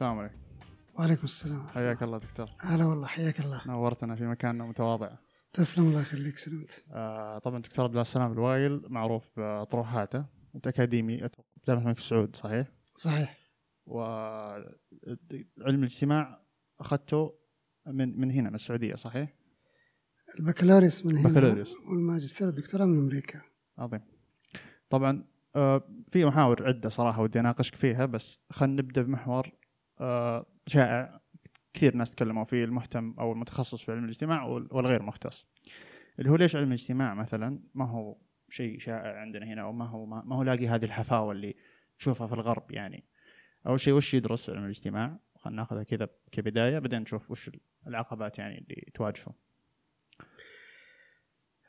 السلام عليكم. وعليكم السلام. حياك الله دكتور. هلا والله حياك الله. نورتنا في مكاننا متواضع. تسلم الله يخليك سلمت. آه طبعا دكتور عبد الله السلام الوايل معروف بطروحاته انت اكاديمي جامعة الملك سعود صحيح؟ صحيح. وعلم الاجتماع أخذته من من هنا من السعودية صحيح؟ البكالوريوس من هنا بكالوريوس. والماجستير الدكتوراه من أمريكا. عظيم. طبعا آه في محاور عدة صراحة ودي أناقشك فيها بس خلينا نبدأ بمحور شائع كثير ناس تكلموا فيه المهتم أو المتخصص في علم الاجتماع وال- والغير مختص. اللي هو ليش علم الاجتماع مثلا ما هو شيء شائع عندنا هنا أو ما هو ما, ما هو لاقي هذه الحفاوة اللي تشوفها في الغرب يعني. أول شيء وش يدرس علم الاجتماع؟ خلينا ناخذها كذا كبداية بعدين نشوف وش العقبات يعني اللي تواجهه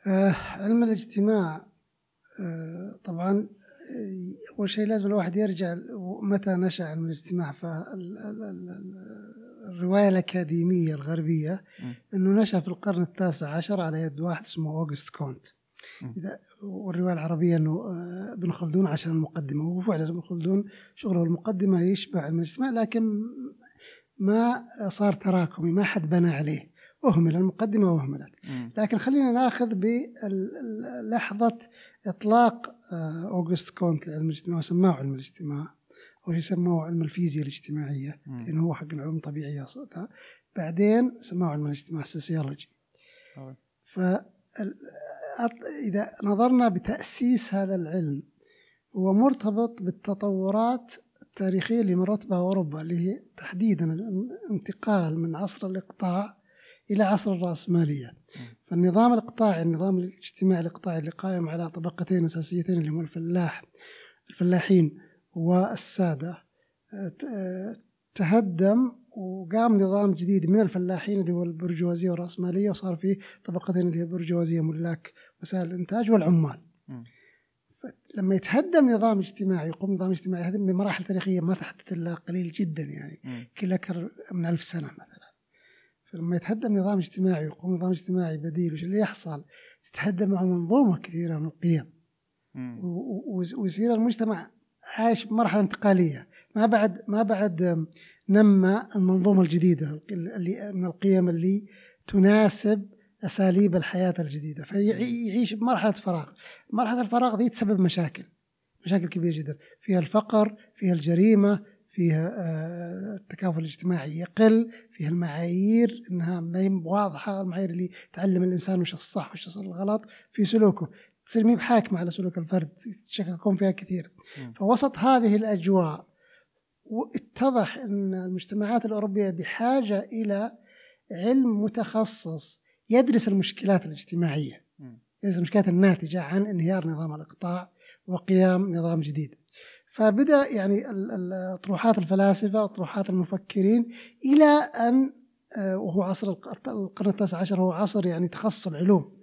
آه علم الاجتماع آه طبعا آه، أول شيء لازم الواحد يرجع متى نشأ علم الاجتماع فالرواية الأكاديمية الغربية مم. إنه نشأ في القرن التاسع عشر على يد واحد اسمه أوغست كونت. إذا والرواية العربية إنه آه، ابن خلدون عشان المقدمة وفعلا ابن خلدون شغله المقدمة يشبه علم الاجتماع لكن ما صار تراكمي ما حد بنى عليه اهمل المقدمة واهملت مم. لكن خلينا ناخذ بلحظه إطلاق آه، أوغست كونت لعلم الاجتماع وسماه علم الاجتماع أو يسموه علم الفيزياء الاجتماعية مم. لأنه هو حق العلوم الطبيعية. بعدين سماه علم الاجتماع السوسيولوجي. ف إذا نظرنا بتأسيس هذا العلم هو مرتبط بالتطورات التاريخية اللي مرت بها أوروبا اللي هي تحديدا الانتقال من عصر الإقطاع إلى عصر الرأسمالية فالنظام الإقطاعي النظام الاجتماعي الإقطاعي اللي قائم على طبقتين أساسيتين اللي هم الفلاح الفلاحين آه، تهدم وقام نظام جديد من الفلاحين اللي هو البرجوازية والرأسمالية وصار فيه طبقتين اللي هي البرجوازية ملاك وسائل الإنتاج والعمال. لما يتهدم نظام اجتماعي يقوم نظام اجتماعي هذه من مراحل تاريخية ما تحدث إلا قليل جدا يعني. كل أكثر من ألف سنة مثلا فلما يتهدم نظام اجتماعي ويقوم نظام اجتماعي بديل وش اللي يحصل؟ تتهدم معه منظومة كثيرة من القيم. ويصير المجتمع عايش بمرحلة انتقالية. ما بعد ما بعد نمى المنظومة الجديدة اللي من القيم اللي تناسب أساليب الحياة الجديدة. فيعيش بمرحلة فراغ. مرحلة الفراغ ذي تسبب مشاكل مشاكل كبيرة جدا. فيها الفقر فيها الجريمة فيها آه، التكافل الاجتماعي يقل فيها المعايير إنها ما هي واضحة المعايير اللي تعلم الإنسان وش الصح وش الغلط في سلوكه تصير مي بحاكمه على سلوك الفرد يتشككون فيها كثير. فوسط هذه الأجواء واتضح إن المجتمعات الأوروبية بحاجة إلى علم متخصص يدرس المشكلات الاجتماعية. يدرس المشكلات الناتجة عن انهيار نظام الإقطاع وقيام نظام جديد فبدأ يعني ال- ال- طروحات الفلاسفة وطروحات المفكرين إلى أن آه، وهو عصر الق- القرن التاسع عشر هو عصر يعني تخصص العلوم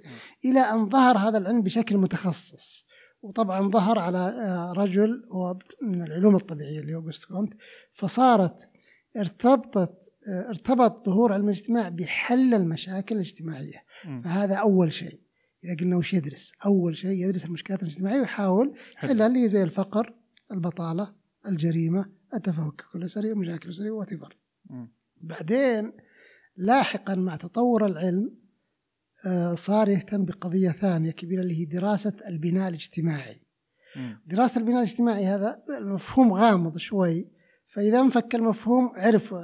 إلى أن ظهر هذا العلم بشكل متخصص وطبعا ظهر على آه، رجل هو من العلوم الطبيعية اللي هو أوغست كونت فصارت ارتبطت آه، ارتبط ظهور علم الاجتماع بحل المشاكل الاجتماعية مم. فهذا أول شيء إذا قلنا وش يدرس أول شيء يدرس المشكلات الاجتماعية ويحاول. حلها اللي هي زي الفقر البطالة الجريمة التفكك الاسري المشاكل الاسريه وات مم. بعدين لاحقا مع تطور العلم آه، صار يهتم بقضية ثانية كبيرة اللي هي دراسة البناء الاجتماعي مم. دراسة البناء الاجتماعي هذا المفهوم غامض شوي فإذا انفك المفهوم عرف.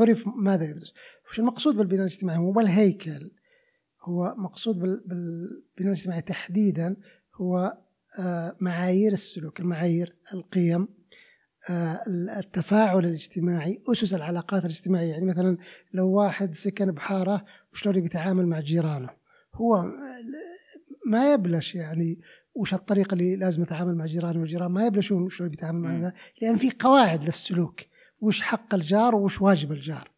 عرف ماذا يدرس وش المقصود بالبناء الاجتماعي مو بالهيكل هو مقصود بال- بالبناء الاجتماعي تحديدا هو معايير السلوك المعايير القيم آه، التفاعل الاجتماعي أسس العلاقات الاجتماعية. يعني مثلا لو واحد سكن بحارة وشلون بيتعامل مع جيرانه؟ هو ما يبلش يعني وش الطريقة اللي لازم يتعامل مع جيرانه والجيران؟ ما يبلشون شلون بيتعامل مع مم. ذا لأن في قواعد للسلوك وش حق الجار وش واجب الجار.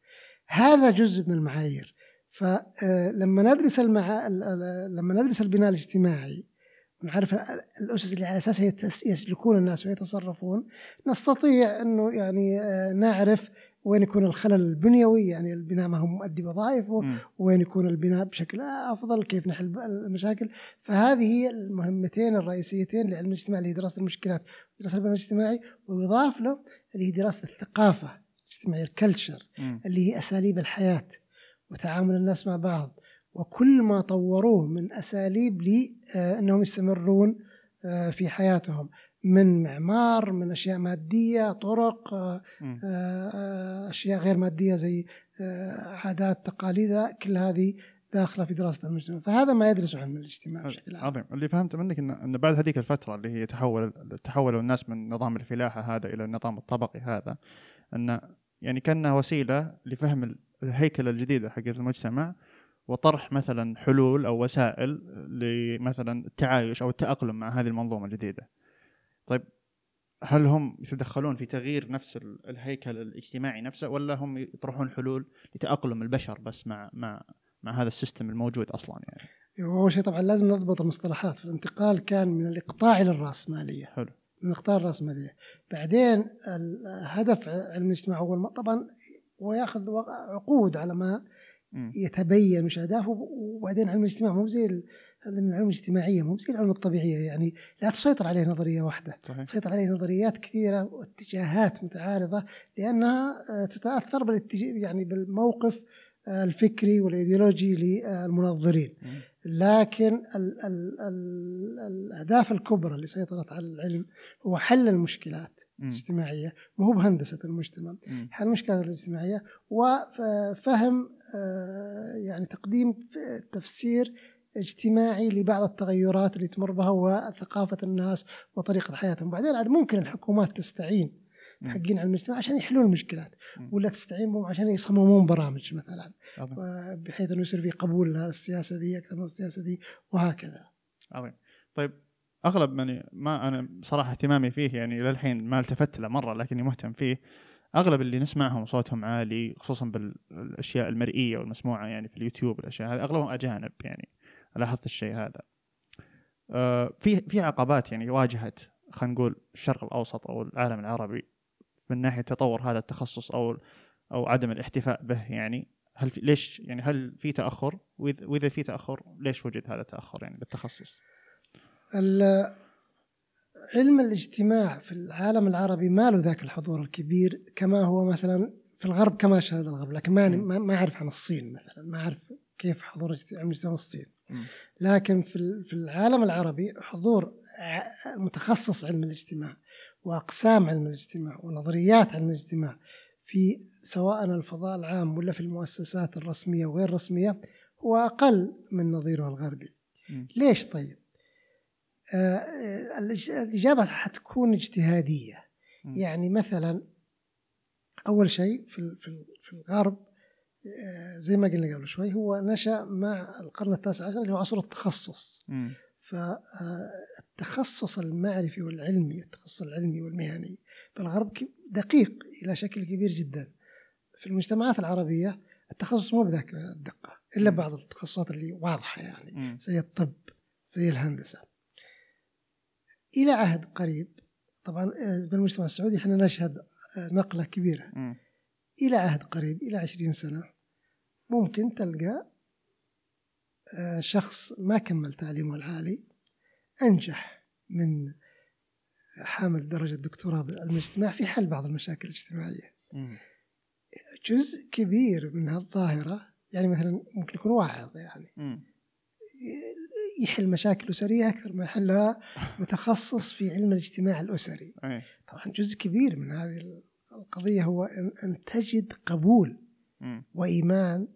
هذا جزء من المعايير. فلما ندرس المع... ال- ال- لما ندرس البناء الاجتماعي ونعرف ال- الأسس اللي على اساسها يسلكون الناس ويتصرفون نستطيع أنه يعني آه، نعرف وين يكون الخلل البنيوي يعني البناء ما هو مؤدي وظائفه. وين يكون البناء بشكل أفضل كيف نحل المشاكل فهذه هي المهمتين الرئيسيتين لعلم الاجتماع اللي هي دراسة المشكلات ودراسه البناء الاجتماعي ويضاف له اللي هي دراسة الثقافة الاجتماعية الكلتشر. اللي هي أساليب الحياة وتعامل الناس مع بعض وكل ما طوروه من أساليب لانهم يستمرون آه، في حياتهم. من معمار من أشياء مادية طرق آه،. آه، أشياء غير مادية زي عادات تقاليد كل هذه داخلة في دراسة المجتمع. فهذا ما يدرسه علم الاجتماع بشكل عام. عظيم. اللي فهمت منك إن إن بعد هذيك الفترة اللي هي تحول تحولوا الناس من نظام الفلاحة هذا إلى النظام الطبقي هذا إن يعني كأنها وسيلة لفهم ال- الهيكلة الجديدة حق المجتمع وطرح مثلا حلول أو وسائل لمثلا التعايش أو التأقلم مع هذه المنظومة الجديدة. طيب هل هم يتدخلون في تغيير نفس ال- الهيكل الاجتماعي نفسه ولا هم يطرحون حلول لتأقلم البشر بس مع مع مع هذا السيستم الموجود أصلا يعني؟ وأول شيء طبعا لازم نضبط المصطلحات فالانتقال كان من الإقطاع إلى الرأسمالية حلو. من إقطاع الرأسمالية بعدين الهدف علم الاجتماع هو طبعا وياخذ عقود على ما. يتبين وش أهدافه وبعدين علم الاجتماع مو زي العلوم الاجتماعية مو زي العلوم الطبيعية يعني لا تسيطر عليه نظرية واحدة صحيح. تسيطر عليه نظريات كثيرة واتجاهات متعارضة لأنها آه، تتأثر بالاتجاه يعني بالموقف آه، الفكري والإيديولوجي للمنظرين. لكن ال ال ال الأهداف الكبرى اللي سيطرت على العلم هو حل المشكلات. الاجتماعية مو بهندسة المجتمع. حل المشكلات الاجتماعية وفهم يعني تقديم تفسير اجتماعي لبعض التغيرات اللي تمر بها وثقافة الناس وطريقة حياتهم بعدين عاد ممكن الحكومات تستعين. حقين علم الاجتماع عشان يحلون المشكلات. ولا تستعين بهم عشان يصممون برامج مثلا. بحيث إنه يصير في قبول للسياسه دي أكثر من السياسة دي وهكذا عظيم طيب أغلب من ما أنا بصراحه اهتمامي فيه يعني للحين ما التفت له مرة لكني مهتم فيه أغلب اللي نسمعهم صوتهم عالي خصوصا بالأشياء المرئية والمسموعة يعني في اليوتيوب الاشياء هذه أغلبهم أجانب يعني. لاحظت الشيء هذا. آه، في في عقبات يعني واجهت خلينا نقول الشرق الأوسط أو العالم العربي من ناحية تطور هذا التخصص أو أو عدم الاحتفاء به يعني. هل في ليش يعني هل في تأخر؟ وإذا في تأخر ليش وجد هذا التأخر يعني بالتخصص؟ علم الاجتماع في العالم العربي ما له ذاك الحضور الكبير كما هو مثلا في الغرب كما شاهد الغرب لكن ما مم. ما ما أعرف عن الصين مثلا ما أعرف كيف حضور علم الاجتماع في الصين. لكن في في العالم العربي حضور متخصص علم الاجتماع وأقسام علم الاجتماع ونظريات علم الاجتماع في سواء الفضاء العام ولا في المؤسسات الرسمية وغير الرسمية هو أقل من نظيره الغربي. ليش طيب؟ آه، آه، الإج- الاجابه حتكون اجتهادية. مم. يعني مثلا أول شيء في في ال- في الغرب آه، زي ما قلنا قبل شوي هو نشأ مع القرن التاسع عشر اللي هو عصر التخصص. مم. فالتخصص المعرفي والعلمي التخصص العلمي والمهني بالغرب ك- دقيق إلى شكل كبير جدا في المجتمعات العربية التخصص مو بذاك الدقة إلا بعض التخصصات اللي واضحة يعني. زي الطب زي الهندسة إلى عهد قريب طبعا آه، بالمجتمع السعودي إحنا نشهد آه، نقلة كبيرة مم. إلى عهد قريب إلى عشرين سنة ممكن تلقى آه، شخص ما كمل تعليمه العالي أنجح من حامل درجة دكتوراه بالعلم الاجتماع في حل بعض المشاكل الاجتماعية مم. جزء كبير من هالظاهرة يعني مثلا ممكن يكون واعظ يعني مم. يحل مشاكل أسرية أكثر ما يحلها متخصص في علم الاجتماع الأسري أي. طبعا جزء كبير من هذه القضية هو أن أن تجد قبول. وإيمان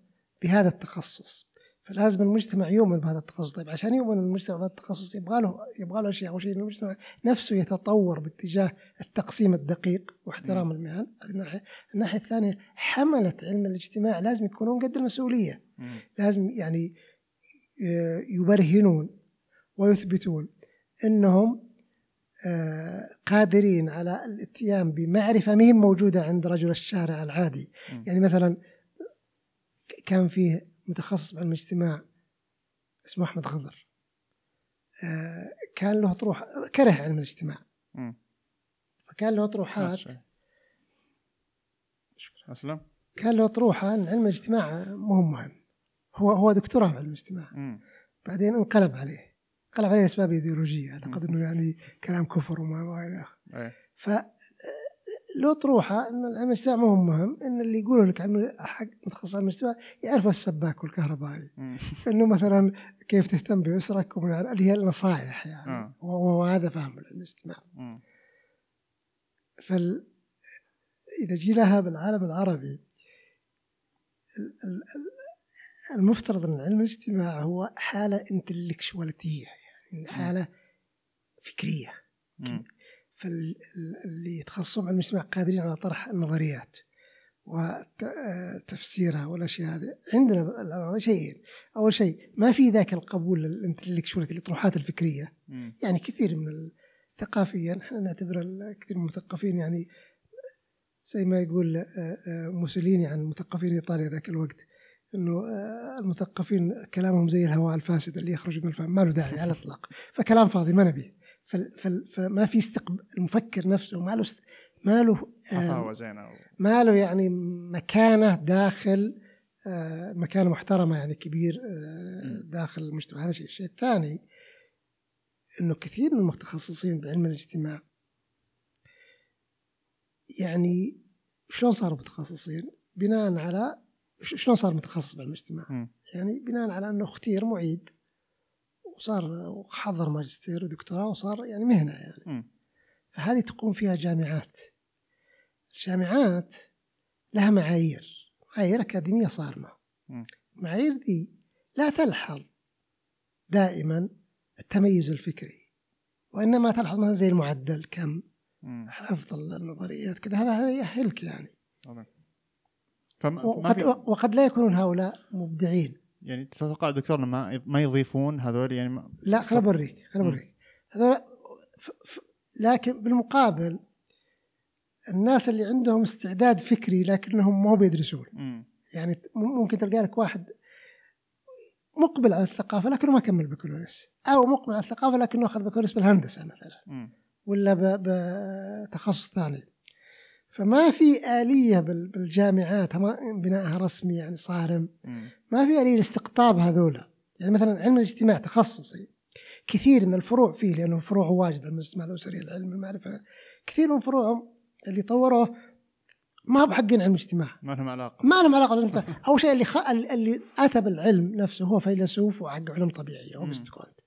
بهذا التخصص فلازم المجتمع يؤمن بهذا التخصص طيب عشان يؤمن المجتمع بهذا التخصص يبغى له يبغى له اشياء أول شيء المجتمع نفسه يتطور باتجاه التقسيم الدقيق واحترام مم. المهن هذه الناحية الناحية الثانية حملة علم الاجتماع لازم يكونون قد المسؤولية مم. لازم يعني يبرهنون ويثبتون إنهم آه، قادرين على الاتيان بمعرفة مهم موجودة عند رجل الشارع العادي. يعني مثلا كان فيه متخصص بعلم الاجتماع اسمه أحمد خضر. آه، كان له طروح كره علم الاجتماع. فكان له طروحات. أسلم. كان له اطروحه إن علم الاجتماع مو مهم. هو هو دكتوراه في علم الاجتماع. بعدين انقلب عليه. انقلب عليه لأسباب إيديولوجية. أعتقد إنه يعني كلام كفر وما إلى آخره. إيه. ف له طروحه إن العلم الاجتماع مو هو مهم. إن اللي يقولوا لك علم حق متخصص علم الاجتماع يعرفوا السباك والكهربائي. إنه مثلا كيف تهتم بأسرك اللي هي النصائح يعني. آه. وهو هذا فهم العلم الاجتماع. فال إذا جيناها بالعالم العربي ال- ال- ال- المفترض أن علم الاجتماع هو حالة انتلكشواليتيه يعني حالة فكرية. مم. فاللي يتخصصون علم الاجتماع قادرين على طرح النظريات وتفسيرها والاشياء هذه عندنا شيئين أول شيء ما في ذاك القبول للانتلكشواليتي الاطروحات الفكرية. مم. يعني كثير من ثقافيا إحنا نعتبر كثير من المثقفين يعني زي ما يقول آه، آه، موسوليني عن مثقفين إيطاليا ذاك الوقت. إنه آه، المثقفين كلامهم زي الهواء الفاسد اللي يخرج من الفم. ما له داعي على الإطلاق. فكلام فاضي ما نبيه. فما في استقبال المفكر نفسه ما له است- ما له آه، ما له يعني مكانة داخل آه، مكانة محترمة يعني كبير. داخل المجتمع. هذا شيء. الشيء الثاني إنه كثير من المتخصصين بعلم الاجتماع يعني شلون صاروا متخصصين؟ بناء على شلون صار متخصص بعلم الاجتماع؟ مم. يعني بناء على أنه اختير معيد وصار وحضر ماجستير ودكتوراه وصار يعني مهنة يعني مم. فهذه تقوم فيها جامعات الجامعات لها معايير معايير أكاديمية صارمة مم. المعايير دي لا تلحظ دائما التميز الفكري وإنما تلحظ مثلا زي المعدل كم. حفظ النظريات كذا هذا هذا يأهلك يعني. فما ما وقد, في وقد لا يكونون هؤلاء مبدعين يعني تتوقع دكتور ما ما يضيفون هذول يعني ما لا خل أوريك خل مم. أوريك هذول ف- ف- لكن بالمقابل الناس اللي عندهم استعداد فكري لكنهم ما بيدرسون. يعني ممكن تلقى لك واحد مقبل على الثقافة لكنه ما كمل بكالوريوس أو مقبل على الثقافة لكنه أخذ بكالوريوس بالهندسة مثلا مم. ولا بتخصص ثاني فما في آلية بال- بالجامعات بنائها رسمي يعني صارم. ما في آلية لاستقطاب هذولا يعني مثلا علم الاجتماع تخصصي. كثير من الفروع فيه لأنه فروعه واجد علم الاجتماع الأسري العلم المعرفة. كثير من فروعهم اللي طوروه ما هو بحقين علم الاجتماع. ما لهم علاقة. ما لهم علاقة بالعلم. أول شيء اللي خ... اللي أتى بالعلم نفسه هو فيلسوف وحق علوم مم. اوجست كونت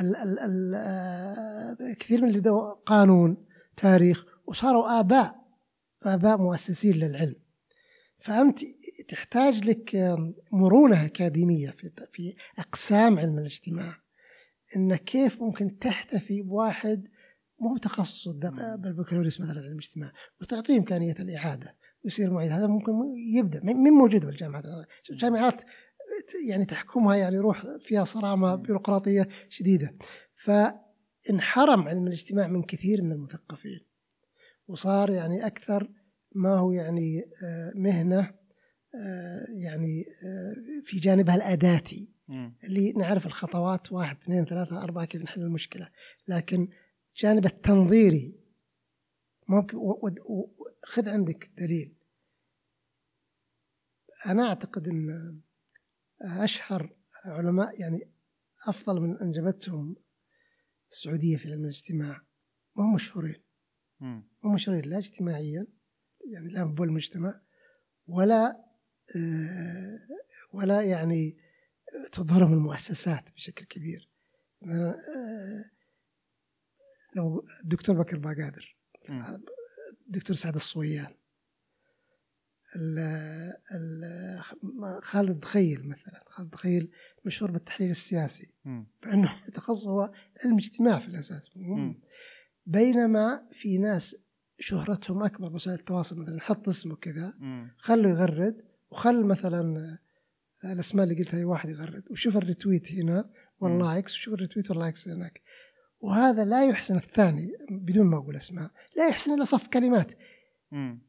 ال... ال... ال... آه، كثير من اللي قانون تاريخ وصاروا آباء اباء مؤسسين للعلم. فأنت تحتاج لك آم، مرونة أكاديمية في في أقسام علم الاجتماع. إن كيف ممكن تحتفي بواحد مو تخصصه الدق- بالبكالوريوس مثلا علم الاجتماع وتعطيه امكانيه الإعادة ويصير معيد. هذا ممكن يبدأ. من من موجود بالجامعات؟ الجامعات يعني تحكمها يعني روح فيها صرامة بيروقراطية شديدة. فانحرم علم الاجتماع من كثير من المثقفين. وصار يعني أكثر ما هو يعني آه، مهنة آه، يعني آه، في جانبها الأداتي. مم. اللي نعرف الخطوات واحد اثنين ثلاثة أربعة كيف نحل المشكلة. لكن جانب التنظيري ممكن خذ عندك دليل. أنا أعتقد أن أشهر علماء يعني أفضل من أنجبتهم السعودية في علم الاجتماع ما هم مشهورين. مشهورين لا اجتماعيا يعني لا بول المجتمع ولا آه، ولا يعني تظهرهم المؤسسات بشكل كبير آه، لو الدكتور بكر باقادر مم. الدكتور سعد الصويان ال- ال- خالد خيل مثلا خالد خيل مشهور بالتحليل السياسي. مع إنه تخصصه هو علم اجتماع في الأساس. بينما في ناس شهرتهم أكبر بوسائل التواصل مثلا حط اسمه كذا. خله يغرد وخل مثلا الأسماء اللي قلتها أي واحد يغرد وشوف الريتويت هنا واللايكس وشوف الريتويت واللايكس هناك وهذا لا يحسن الثاني بدون ما أقول أسماء لا يحسن إلا صف كلمات مم.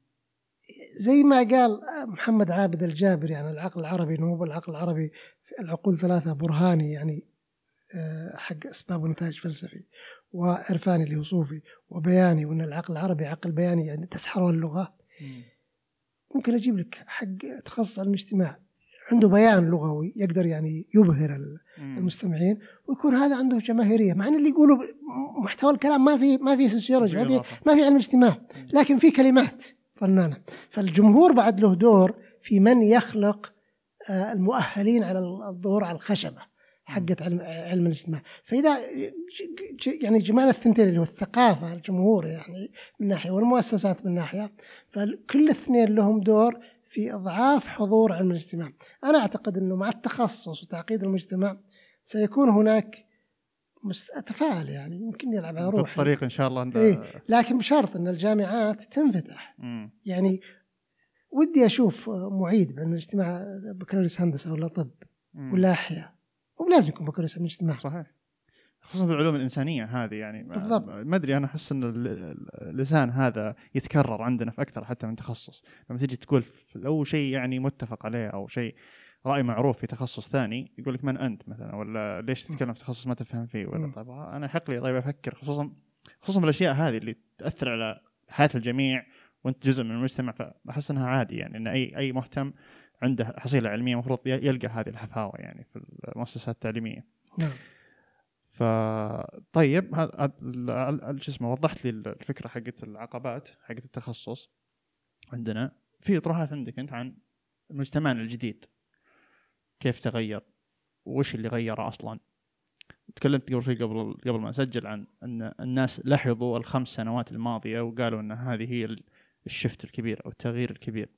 زي ما قال محمد عابد الجابري عن العقل العربي انه هو العقل العربي العقول ثلاثة برهاني يعني آه، حق أسباب ونتائج فلسفي وعرفاني اللي هو صوفي وبياني وأن العقل العربي عقل بياني يعني تسحره اللغة مم. ممكن أجيب لك حق تخصص علم الاجتماع عنده بيان لغوي يقدر يعني يبهر. المستمعين ويكون هذا عنده جماهيرية مع إن اللي يقولوا محتوى الكلام ما في ما في سوسيولوجي ما في. ما في علم اجتماع لكن في كلمات رنانه فالجمهور بعد له دور في من يخلق آه، المؤهلين على الظهور على الخشبة حقت علم علم الاجتماع. فإذا يعني جمعنا الثنتين اللي هو الثقافة الجمهور يعني من ناحية والمؤسسات من ناحية فكل الاثنين لهم دور في إضعاف حضور علم الاجتماع. أنا أعتقد إنه مع التخصص وتعقيد المجتمع سيكون هناك اتفائل يعني يمكن يلعب على في روحي الطريق إن شاء الله عند إيه لكن بشرط إن الجامعات تنفتح. مم. يعني ودي أشوف معيد بعلم الاجتماع بكالوريوس هندسة ولا طب مم. ولا احياء مو لازم يكون بكالوريوس علم الاجتماع صحيح. خصوصا في العلوم الإنسانية هذه يعني بالضبط. ما أدري أنا أحس إن ال- اللسان هذا يتكرر عندنا في أكثر حتى من تخصص. لما تيجي تقول لو شيء يعني متفق عليه أو شيء رأي معروف في تخصص ثاني يقول لك من أنت مثلا؟ ولا ليش تتكلم في تخصص ما تفهم فيه؟ ولا. طيب أنا حق لي طيب أفكر. خصوصا خصوصا بالاشياء هذه اللي تأثر على حياة الجميع وأنت جزء من المجتمع فأحس إنها عادي يعني إن اي أي مهتم عنده حصيلة علمية المفروض يلقى هذه الحفاوة يعني في المؤسسات التعليمية. نعم. ف طيب هذا شو اسمه وضحت لي الفكرة حقت العقبات حقت التخصص عندنا. في اطروحات عندك أنت عن مجتمعنا الجديد. كيف تغير؟ وش اللي غيره أصلا؟ تكلمت قبل شوي قبل قبل ما اسجل عن إن الناس لاحظوا الخمس سنوات الماضية وقالوا إن هذه هي ال- الشفت الكبير أو التغيير الكبير.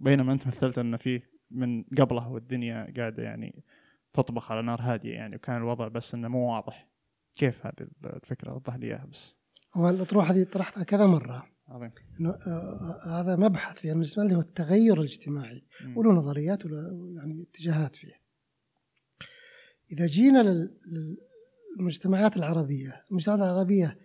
بينما انت مثلت ان في من قبله والدنيا قاعدة يعني تطبخ على نار هادية يعني وكان الوضع بس إنه مو واضح كيف هذه الفكرة وضح لي إياها بس هو الأطروحة هذه طرحتها كذا مرة عظيم إنه آه، هذا مبحث في علم اللي هو التغير الاجتماعي. وله نظريات وله يعني اتجاهات فيه. إذا جينا لل- للمجتمعات العربية، المجتمعات العربية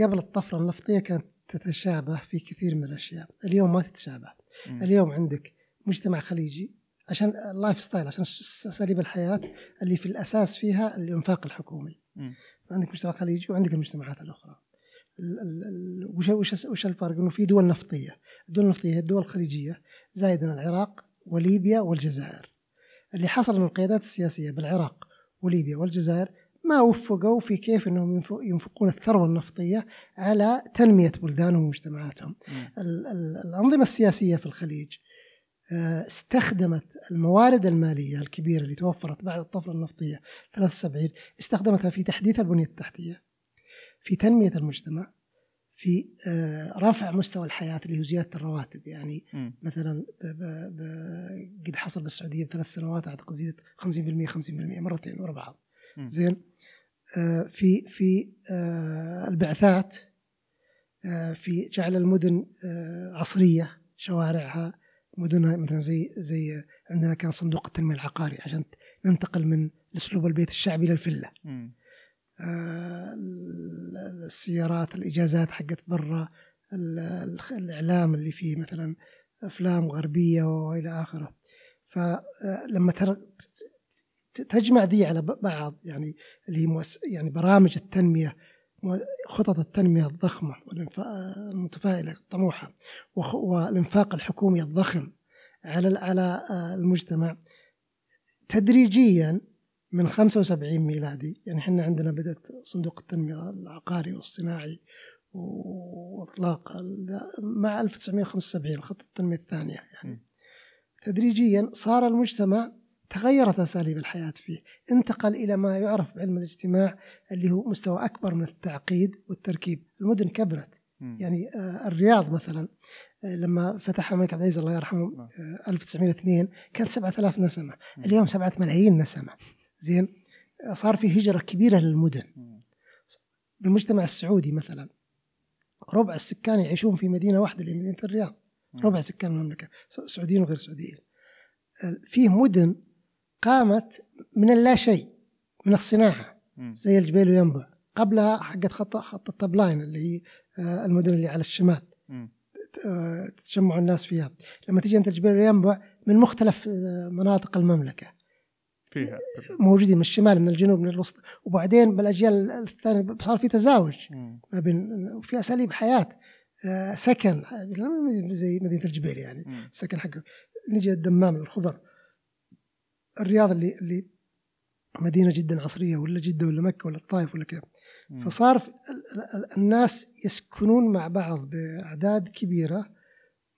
قبل الطفرة النفطية كانت تتشابه في كثير من الأشياء، اليوم ما تتشابه. مم. اليوم عندك مجتمع خليجي عشان ال lifestyle عشان أساليب الحياة اللي في الأساس فيها الإنفاق الحكومي. مم. عندك مجتمع خليجي وعندك المجتمعات الأخرى. ال- ال- ال- وش وش وش الفرق؟ إنه في دول نفطية، الدول النفطية هي الدول الخليجية زائدا العراق وليبيا والجزائر. اللي حصل من القيادات السياسية بالعراق وليبيا والجزائر ما وفقوا في كيف إنهم ينف- ينفقون الثروة النفطية على تنمية بلدانهم ومجتمعاتهم. مم. ال- ال- الأنظمة السياسية في الخليج آه، استخدمت الموارد المالية الكبيرة اللي توفرت بعد الطفرة النفطية 73 استخدمتها في تحديث البنية التحتية في تنمية المجتمع في آه، رفع مستوى الحياة اللي هو زيادة الرواتب يعني مم. مثلا ب ب ب قد حصل بالسعودية بثلاث سنوات أعتقد زيدت 50% 50% مرتين ورا بعض. زين في في آه، البعثات آه، في جعل المدن آه، عصرية شوارعها مدنها مثلا زي زي عندنا كان صندوق التنمية العقاري عشان ننتقل من أسلوب البيت الشعبي للفله. آه، السيارات الإجازات حقت برا الإعلام اللي فيه مثلا أفلام غربية وإلى آخره فلما تجمع ذي على بعض يعني اللي مؤس... يعني برامج التنمية خطط التنمية الضخمة المتفائلة الطموحة وخ- والإنفاق الحكومي الضخم على على آه، المجتمع تدريجيا من 75 ميلادي يعني إحنا عندنا بدأت صندوق التنمية العقاري والصناعي وإطلاق مع 1975 خطة التنمية الثانية يعني. تدريجيا صار المجتمع تغيرت أساليب الحياة فيه، انتقل إلى ما يعرف بعلم الاجتماع اللي هو مستوى أكبر من التعقيد والتركيب، المدن كبرت،. يعني آه، الرياض مثلا آه، لما فتح الملك عبد العزيز الله يرحمه نعم. آه، 1902 كانت 7000 نسمة، مم. اليوم 7 ملايين نسمة. زين صار في هجرة كبيرة للمدن، مم. بالمجتمع السعودي مثلا ربع السكان يعيشون في مدينة واحدة اللي هي مدينة الرياض. ربع سكان المملكة س- سعوديين وغير سعوديين فيه مدن قامت من اللا شيء من الصناعة. زي الجبيل وينبع. قبلها حقت خط خط الطب لاين اللي هي آه، المدن اللي على الشمال. آه، تتجمع الناس فيها. لما تيجي انت الجبيل وينبع من مختلف آه، مناطق المملكة. فيها. موجودين من الشمال من الجنوب من الوسط. وبعدين بالأجيال الثانية صار في تزاوج. ما بين وفي أساليب حياة سكن زي مدينة الجبيل يعني. سكن حقه نجي الدمام الخبر الرياض اللي اللي مدينة جدا عصرية ولا جدة ولا مكة ولا الطائف ولا كذا. فصار الناس يسكنون مع بعض بأعداد كبيرة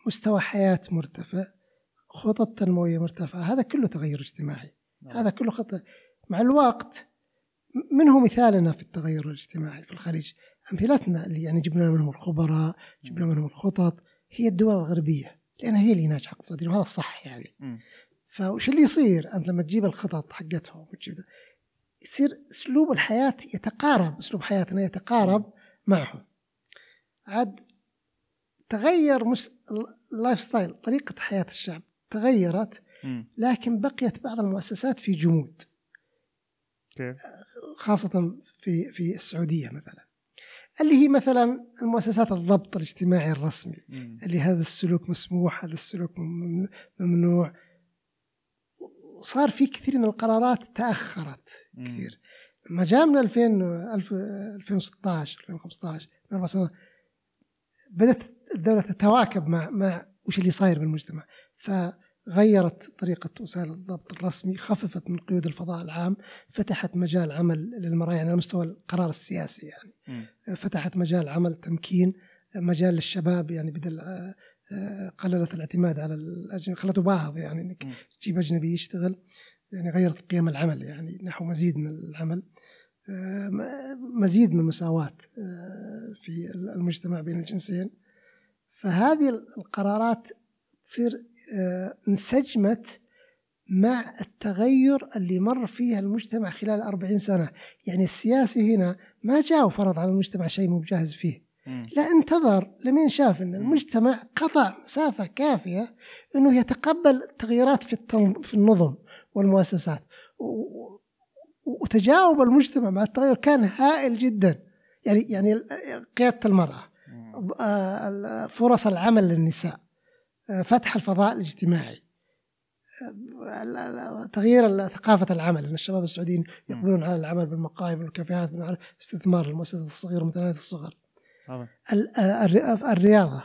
مستوى حياة مرتفع خطط تنموية مرتفعة. هذا كله تغير اجتماعي. نعم. هذا كله خطة. مع الوقت من هو مثالنا في التغير الاجتماعي في الخليج. أمثلتنا اللي يعني جبنا منهم الخبراء جبنا منهم الخطط هي الدول الغربية لأنها هي اللي ناجحة اقتصاديا وهذا الصح يعني. فوش اللي يصير أنت لما تجيب الخطط حقتهم وتجيب يصير أسلوب الحياة يتقارب أسلوب حياتنا يتقارب معهم عاد تغير مس... ال lifestyle طريقة حياة الشعب تغيرت. لكن بقيت بعض المؤسسات في جمود كيف؟ خاصة في في السعودية مثلا اللي هي مثلا المؤسسات الضبط الاجتماعي الرسمي. اللي هذا السلوك مسموح هذا السلوك مم- ممنوع وصار في كثير من القرارات تأخرت مم. كثير لما جاء من 2000 ألف- 2016 2015 من أربع سنوات بدأت الدولة تتواكب مع مع وش اللي صاير بالمجتمع فغيرت طريقة وسائل الضبط الرسمي خففت من قيود الفضاء العام فتحت مجال عمل للمرأة يعني على مستوى القرار السياسي يعني مم. فتحت مجال عمل تمكين مجال للشباب يعني بدل قللت الاعتماد على الأجنبي خلته باهظ يعني إنك. تجيب أجنبي يشتغل يعني غيرت قيم العمل يعني نحو مزيد من العمل آه، مزيد من المساواة آه، في المجتمع بين الجنسين فهذه القرارات تصير آه، انسجمت مع التغير اللي مر فيه المجتمع خلال 40 سنة يعني السياسي هنا ما جاء وفرض على المجتمع شيء مو بجاهز فيه. لا انتظر لمين شاف إن المجتمع قطع مسافة كافية إنه يتقبل التغييرات في. في النظم والمؤسسات. وتجاوب المجتمع مع التغير كان هائل جدا. يعني يعني قيادة المرأة مم. آه، فرص العمل للنساء آه، فتح الفضاء الاجتماعي آه، تغيير ثقافة العمل. أن الشباب السعوديين يقبلون على العمل بالمقاهي والكافيهات من استثمار المؤسسات الصغيرة ومتناهية الصغر طبعا. الرياضة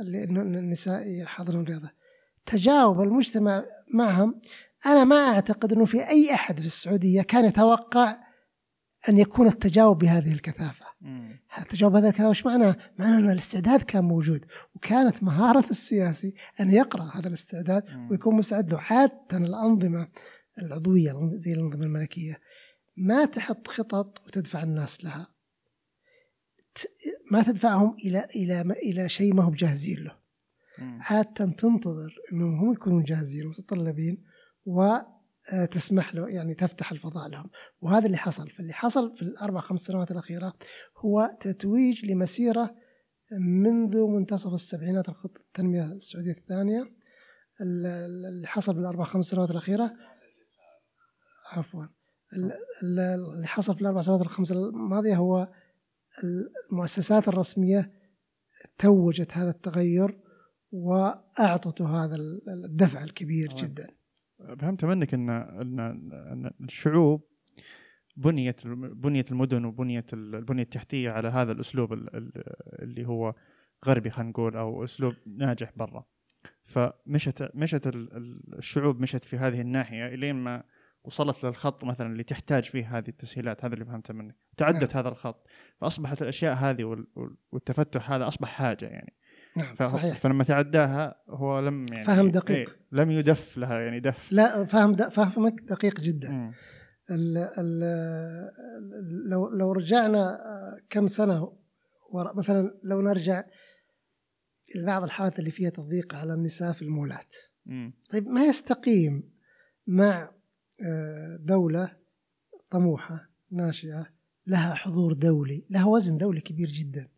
اللي إنه إن النساء يحضرون رياضة تجاوب المجتمع معهم أنا ما أعتقد أنه في أي أحد في السعودية كان يتوقع أن يكون التجاوب بهذه الكثافة مم. التجاوب هذا الكلام وش معناه؟ معناه أن الاستعداد كان موجود وكانت مهارة السياسي أن يقرأ هذا الاستعداد مم. ويكون مستعد له عادة الأنظمة العضوية زي الأنظمة الملكية ما تحط خطط وتدفع الناس لها ما تدفعهم إلى إلى إلى شيء ما هم جاهزين له. مم. عادة تنتظر أنهم هم يكونون جاهزين ومتطلبين وتسمح له يعني تفتح الفضاء لهم. وهذا اللي حصل. فاللي حصل في الأربع خمس سنوات الأخيرة هو تتويج لمسيرة منذ منتصف السبعينات الخطة التنمية السعودية الثانية. ال- ال- اللي حصل بالأربع خمس سنوات الأخيرة. عفوا. ال- ال- اللي حصل في الأربع سنوات الخمس الماضية هو المؤسسات الرسمية توجت هذا التغير وأعطته هذا الدفع الكبير طبعاً. جدا فهمت منك ان ان الشعوب بنيت بنيت المدن وبنيت البنية التحتية على هذا الأسلوب ال- ال- اللي هو غربي خلينا نقول أو أسلوب ناجح برا فمشت مشت ال- ال- الشعوب مشت في هذه الناحية إلين ما وصلت للخط مثلا اللي تحتاج فيه هذه التسهيلات هذا اللي فهمته منك. تعدت هذا الخط فأصبحت الأشياء هذه وال- وال- والتفتح هذا أصبح حاجة يعني. نعم صحيح. فلما تعداها هو لم يعني فهم دقيق. إيه لم يدف لها يعني دف. لا فهم د- فهمك دقيق جدا. مم. ال ال لو لو رجعنا كم سنة وراء مثلا لو نرجع لبعض الحالات اللي فيها تضييق على النساء في المولات. مم. طيب ما يستقيم مع دولة طموحة ناشئة لها حضور دولي لها وزن دولي كبير جدا.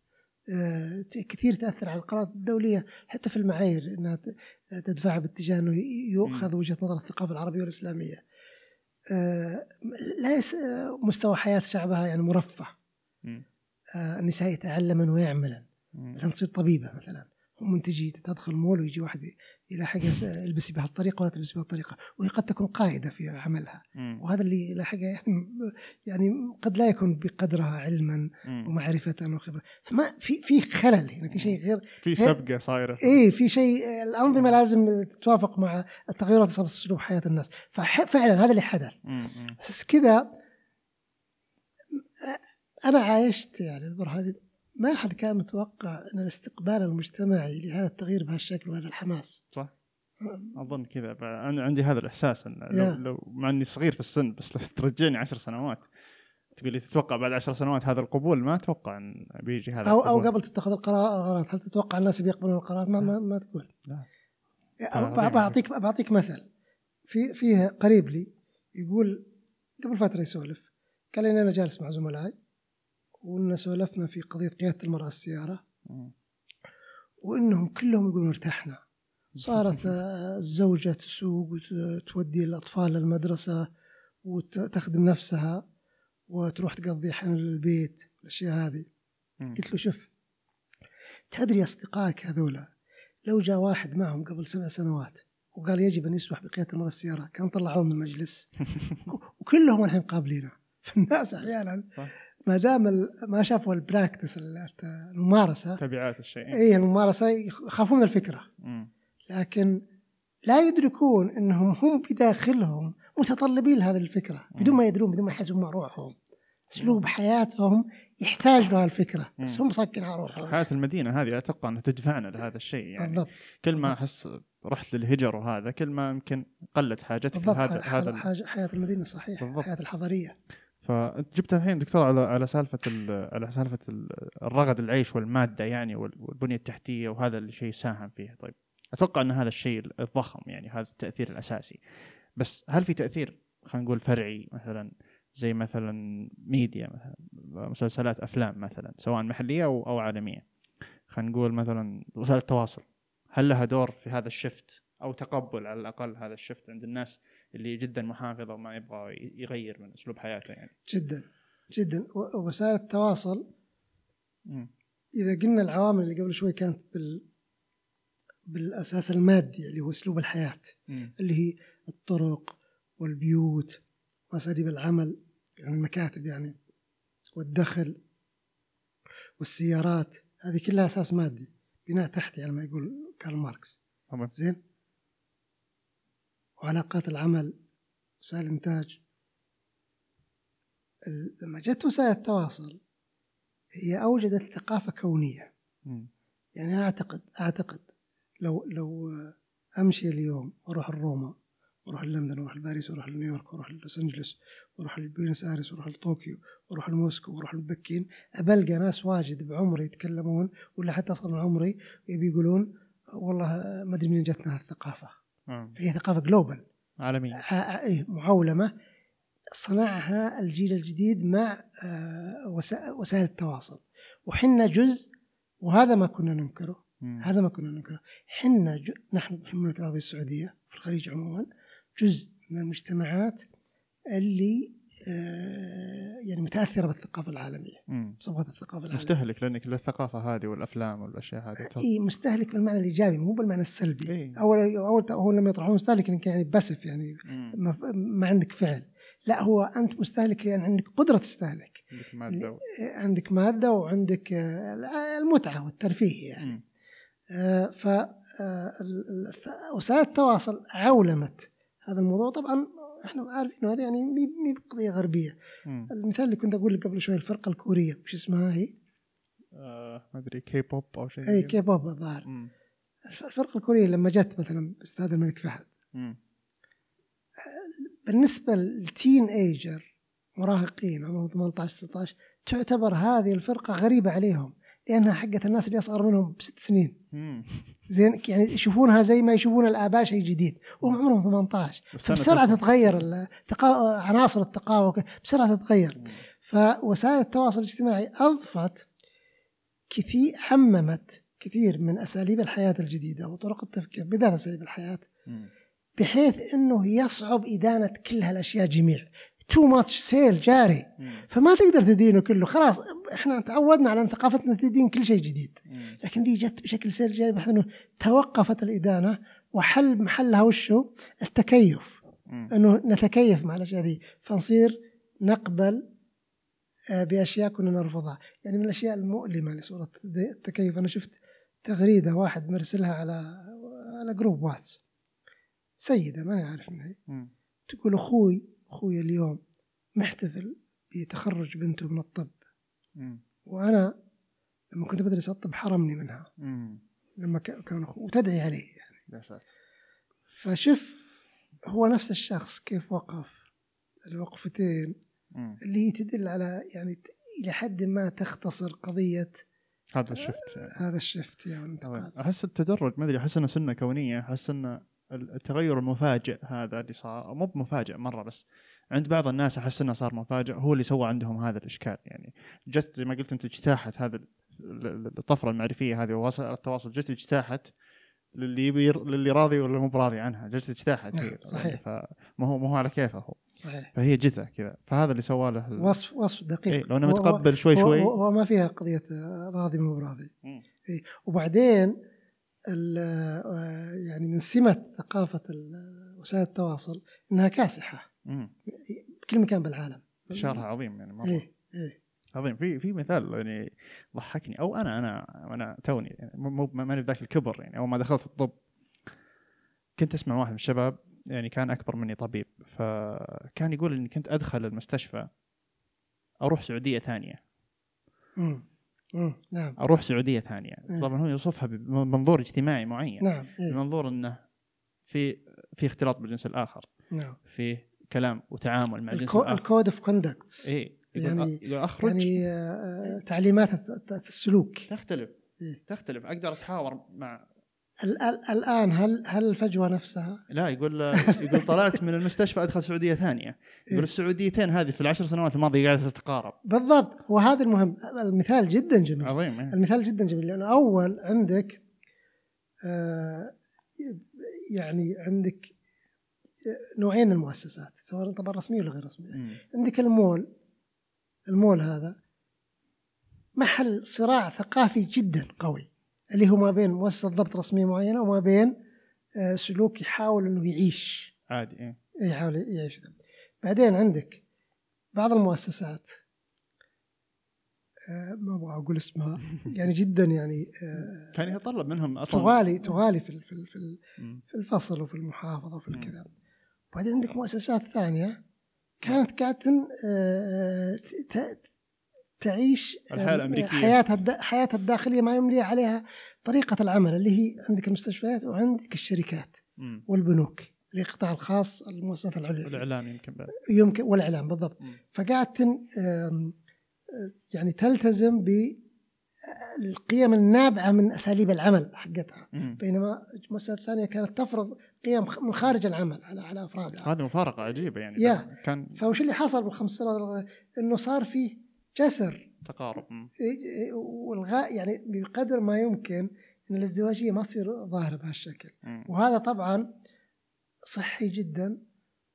آه، كثير تأثر على القرارات الدولية حتى في المعايير أنها ت- تدفعها باتجاه أنه يؤخذ وجهة نظر الثقافة العربية والإسلامية. آه، لا آه، مستوى حياة شعبها يعني مرفه. آه، النساء يتعلمن ويعملن. مثلا تصير طبيبة مثلا. ومنتجي تدخل مول ويجي واحد يلاحق يس- البسي بهالطريقه ولا تلبسي بهالطريقه وهي قد تكون قائده في عملها. وهذا اللي يلاحقها يعني يعني قد لا يكون بقدرها علما. ومعرفة وخبرة فما في في خلل هنا في شيء غير في سبقه صايرة اي في شيء الأنظمة لازم تتوافق مع التغيرات اللي صارت في أسلوب حياة الناس ففعلا هذا اللي حدث. بس كذا أنا عايشت يعني البر هذه ما حد كان متوقع أن الاستقبال المجتمعي لهذا التغيير بهالشكل وهذا الحماس. صح. أظن كذا أنا عندي هذا الإحساس إن لو. لو مع إني صغير في السن بس لو ترجعني عشر سنوات تقول لي تتوقع بعد عشر سنوات هذا القبول؟ ما أتوقع إن بيجي هذا أو أو القبول. قبل تتخذ القرارات هل تتوقع الناس بيقبلون القرارات؟ ما ما, ما تقول. لا. بعطيك بعطيك مثل. في فيه قريب لي يقول قبل فترة يسولف قال لي أنا جالس مع زملائي. وإن سولفنا في قضية قيادة المرأة السيارة مم. وإنهم كلهم يقولون ارتحنا صارت آه، الزوجة تسوق وتودي الأطفال للمدرسة وتخدم نفسها وتروح تقضي أحيانا للبيت الأشياء هذه. قلت له شوف تدري أصدقائك هذولا لو جاء واحد معهم قبل سبع سنوات وقال يجب أن يسمح بقيادة المرأة السيارة كان طلعوه من المجلس وكلهم الحين قابلينه فالناس أحيانا صح. ما دام ما شافوا البراكتس الممارسة تبعات الشيء. اي الممارسة يخافون من الفكرة. مم. لكن لا يدركون إنهم هم بداخلهم متطلبين لهذه الفكرة بدون ما يدرون بدون ما يحسون مع روحهم. أسلوب حياتهم يحتاج له الفكرة بس. هم مسكين على روحهم. حياة المدينة هذه أتوقع انها تدفعنا لهذا الشيء يعني. بالضبط. كل ما أحس رحت للهجر وهذا كل ما يمكن قلت حاجتك لهذا هذا حاجة حياة المدينة صحيح بالضبط. الحياة الحضرية. فانت جبت الحين دكتور على على سالفة ال- على سالفة ال- الرغد العيش والمادة يعني وال- والبنية التحتية وهذا الشيء ساهم فيه طيب أتوقع إن هذا الشيء الضخم يعني هذا التأثير الأساسي. بس هل في تأثير خلينا نقول فرعي مثلا زي مثلا ميديا مثلا مسلسلات أفلام مثلا سواء محلية أو أو عالمية؟ خلينا نقول مثلا وسائل التواصل هل لها دور في هذا الشفت أو تقبل على الأقل هذا الشفت عند الناس؟ اللي جدا محافظه وما يبغى يغير من أسلوب حياته يعني. جدا جدا. وسائل التواصل. إذا قلنا العوامل اللي قبل شوي كانت بال بالأساس المادي اللي هو أسلوب الحياة مم. اللي هي الطرق والبيوت وأساليب العمل يعني المكاتب يعني والدخل والسيارات هذه كلها أساس مادي بناء تحتي على ما يقول كارل ماركس. طبعا زين؟ وعلاقات العمل وسائل الإنتاج. ال- لما جت وسائل التواصل هي أوجدت ثقافة كونية. يعني أنا أعتقد أعتقد لو لو أمشي اليوم وأروح لروما وأروح لندن وأروح لباريس وأروح لنيويورك وأروح لوس أنجلوس وأروح لبوينس آيرس وأروح لطوكيو وأروح لموسكو وأروح لبكين أبلقى ناس واجد بعمري يتكلمون ولا حتى أصغر من عمري يبي يقولون والله ما أدري منين جتنا هالثقافة. آه. هي ثقافة global عالميا ع- إيه، معولمة صنعها الجيل الجديد مع آه، وسا- وسائل التواصل وحنا جزء وهذا ما كنا ننكره مم. هذا ما كنا ننكره حنا ج... نحن في المملكة العربية السعودية في الخليج عموما جزء من المجتمعات اللي آه، يعني متأثرة بالثقافة العالمية مم. بصبغة الثقافة العالمية مستهلك لأنك للثقافه هذه والأفلام والأشياء هذه. إي مستهلك بالمعنى الإيجابي مو بالمعنى السلبي إيه. أول أول اول لما يطرحون مستهلك إنك يعني بسف يعني. ما, ما عندك فعل لا هو أنت مستهلك لأن عندك قدرة تستهلك عندك مادة و... عندك مادة وعندك آه، المتعة والترفيه يعني مم. ف آه، وسائل التواصل عولمت هذا الموضوع طبعا إحنا عارفين هذه يعني مي مي بقضيه غربية مم. المثال اللي كنت أقول لك قبل شوي الفرقة الكورية وش اسمها هي؟ آه، ما أدري كي بوب أو شيء اي كي بوب الظاهر الفرقة الكورية لما جت مثلا أستاذ الملك فهد مم. بالنسبة للتين ايجر مراهقين عمرهم 18 16 تعتبر هذه الفرقة غريبة عليهم لأنها حقت الناس اللي أصغر منهم بست سنين. زين يعني يشوفونها زي ما يشوفون الآباء شيء جديد وهم عمرهم 18 بس فبسرعة تتغير التقا... عناصر التقاوى بسرعة تتغير. فوسائل التواصل الاجتماعي أضفت كثير عممت كثير من أساليب الحياة الجديدة وطرق التفكير بالذات أساليب الحياة. بحيث إنه يصعب إدانة كل هالأشياء جميع تو ماتش سيل جاري. فما تقدر تدينه كله. خلاص إحنا تعودنا على أن ثقافتنا تدين كل شيء جديد. لكن دي جت بشكل سير جاري بحيث إنه توقفت الإدانة وحل محلها وشه التكيف. إنه نتكيف مع الأشياء دي. فنصير نقبل آه، بأشياء كنا نرفضها. يعني من الأشياء المؤلمة لصورة التكيف. أنا شفت تغريدة واحد مرسلها على على group واتس. سيدة ماني عارف من هي. تقول أخوي أخوي اليوم محتفل بتخرج بنته من الطب مم. وأنا لما كنت بدرس الطب حرمني منها. لما كان أخوه وتدعي عليه يعني يا ساتر فشوف هو نفس الشخص كيف وقف الوقفتين. اللي هي تدل على يعني إلى حد ما تختصر قضية هذا الشفت يعني. هذا الشفت يعني أحس التدرج ما أدري أحس إنه سنة كونية أحس ان التغير المفاجئ هذا اللي صار مو بمفاجئ مرة بس. عند بعض الناس أحس إنه صار مفاجئ هو اللي سوى عندهم هذا الإشكال. يعني جت زي ما قلت أنت اجتاحت هذا ال- ال- الطفرة المعرفية هذه ووسائل التواصل. جت اجتاحت للي يبي للي راضي ولا مو براضي عنها. جت اجتاحت نعم، صحيح. فما هو ما هو على كيفه هو. صحيح. فهي جته كذا. فهذا اللي سوى له وصف وصف دقيق. إيه لو أنه متقبل شوي شوي. هو, هو ما فيها قضية راضي مو براضي. إيه. وبعدين يعني من سمة ثقافة ال- وسائل التواصل إنها كاسحة. مم. بكل مكان بالعالم. انتشارها عظيم يعني مره إيه إيه. عظيم. في في مثال يعني ضحكني. أو أنا أنا أنا توني يعني مو مو- ماني بذاك الكبر يعني. أول ما دخلت الطب كنت أسمع واحد من الشباب يعني كان أكبر مني طبيب. فكان يقول إني كنت أدخل المستشفى أروح سعودية ثانية. مم. نعم. أروح سعودية ثانية. إيه. طبعا هو يوصفها بمنظور اجتماعي معين. نعم إيه. بمنظور إنه في في اختلاط بالجنس الآخر. نعم. في كلام وتعامل مع الجنس الكو- الآخر. ال code of conducts اي يعني- أخرج. يعني آه، تعليمات السلوك. تختلف. إيه. تختلف. أقدر أتحاور مع الآن هل هل الفجوة نفسها؟ لا يقول يقول طلعت من المستشفى أدخل سعودية ثانية. يقول إيه. السعوديتين هذه في العشر سنوات الماضية قاعدة تتقارب. بالضبط. وهذا المهم. المثال جدا جميل. عظيم إيه. المثال جدا جميل. لأنه أول عندك آه، يعني عندك نوعين من المؤسسات سواء طبعا رسمية ولا غير رسمية. عندك المول. المول هذا محل صراع ثقافي جدا قوي. اللي هو ما بين مؤسسة ضبط رسمية معينة وما بين آه، سلوك يحاول إنه يعيش عادي إيه. يحاول يعيش. بعدين عندك بعض المؤسسات آه، ما أبغى أقول اسمها يعني جدا يعني آه، كان يتطلب منهم أصلا تغالي تغالي في في في الفصل وفي المحافظة وفي. الكذا وبعدين عندك مؤسسات ثانية كانت قاعدة آه، تعيش آه، الحياة الأمريكية. حياتها حياتها الداخلية ما يملي عليها طريقة العمل اللي هي عندك المستشفيات وعندك الشركات. والبنوك اللي القطاع الخاص المؤسسات العليا. والاعلام يمكن بعد يمكن والإعلام بالضبط. فقاعد آم، آه، يعني تلتزم بالقيم النابعة من أساليب العمل حقتها. بينما المؤسسات الثانية كانت تفرض قيم من خارج العمل على على أفرادها هذه مفارقة عجيبة يعني يا. كان فوش اللي حصل بالخمس سنوات إنه صار فيه جسر. تقارب. إيه- والغاء يعني بقدر ما يمكن إن الازدواجيه ما تصير ظاهرة بهالشكل. وهذا طبعا صحي جدا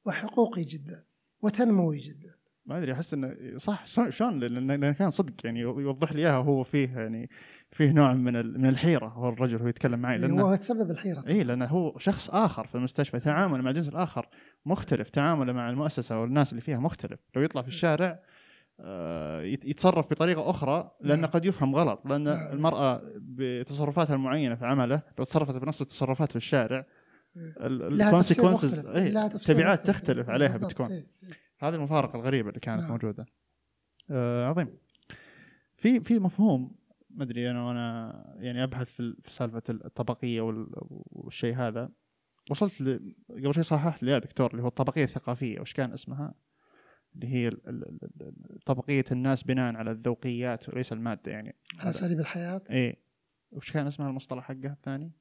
وحقوقي جدا وتنموي جدا. ما أدري أحس إنه صح شلون- شلون؟ لأن لأن كان صدق يعني يوضح لي إياها وهو فيه يعني فيه نوع من ال- من الحيرة هو الرجل هو يتكلم معي. لأنه هو تسبب الحيرة. اي لأنه هو شخص آخر في المستشفى تعامله مع الجنس الآخر مختلف تعامله مع المؤسسة والناس اللي فيها مختلف. لو يطلع في الشارع يتصرف بطريقة أخرى لأنه. قد يفهم غلط لأن نعم. المرأة بتصرفاتها المعينة في عمله لو تصرفت بنفس التصرفات في الشارع الكونسيكونسز تفسير التبعات. تختلف عليها. بتكون إيه. هذه المفارقة الغريبة اللي كانت نعم. موجودة آه عظيم في في مفهوم ما أدري أنا وأنا يعني أبحث في ال- في سالفة الطبقية وال- والشيء هذا وصلت. قبل شوي صححت لي يا دكتور اللي هو الطبقية الثقافية وش كان اسمها؟ اللي هي طبقية الناس بناء على الذوقيات وليس المادة يعني. على اساليب الحياة إيه. وش كان اسمها المصطلح حقها الثاني؟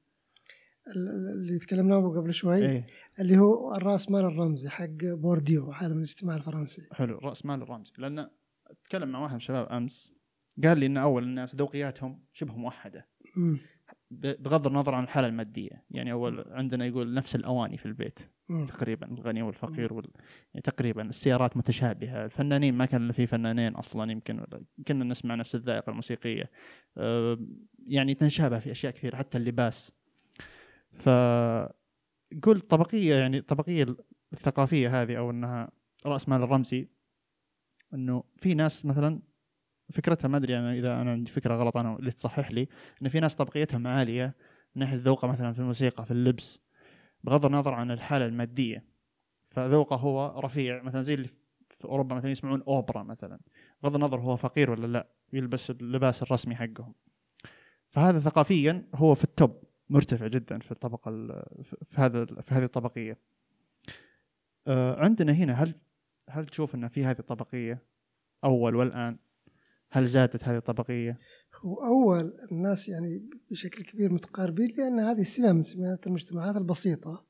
ال- ال- اللي تكلمنا عنه قبل شوي؟ إيه. اللي هو الرأس مال الرمزي حق بورديو عالم الاجتماع الفرنسي. حلو راس مال الرمزي. لأن أتكلم مع واحد من الشباب أمس قال لي إن أول الناس ذوقياتهم شبه موحدة. مم. بغض النظر عن الحالة المادية. يعني اول عندنا يقول نفس الأواني في البيت مم. تقريبا الغني والفقير وال... يعني تقريبا السيارات متشابهة. الفنانين ما كان في فنانين أصلا يمكن كنا نسمع نفس الذائقة الموسيقية. أه، يعني تنشابه في أشياء كثير حتى اللباس. ف قول طبقية يعني الطبقيه الثقافية هذه أو إنها رأس مال الرمزي إنه في ناس مثلا فكرتها ما أدري أنا إذا أنا عندي فكرة غلط أنا اللي تصحح لي إن في ناس طبقيتهم عاليه من ناحية ذوقه مثلا في الموسيقى في اللبس بغض النظر عن الحالة المادية. فذوقه هو رفيع مثلا زي اللي في أوروبا مثلا يسمعون أوبرا مثلا. بغض النظر هو فقير ولا لا يلبس اللباس الرسمي حقهم. فهذا ثقافيا هو في التوب مرتفع جدا في الطبقة ال- في هذا في هذه الطبقية. آه، عندنا هنا هل هل تشوف إن في هذه الطبقية أول والآن؟ هل زادت هذه الطبقية؟ هو أول الناس يعني بشكل كبير متقاربين لأن هذه سمة من سمات المجتمعات البسيطة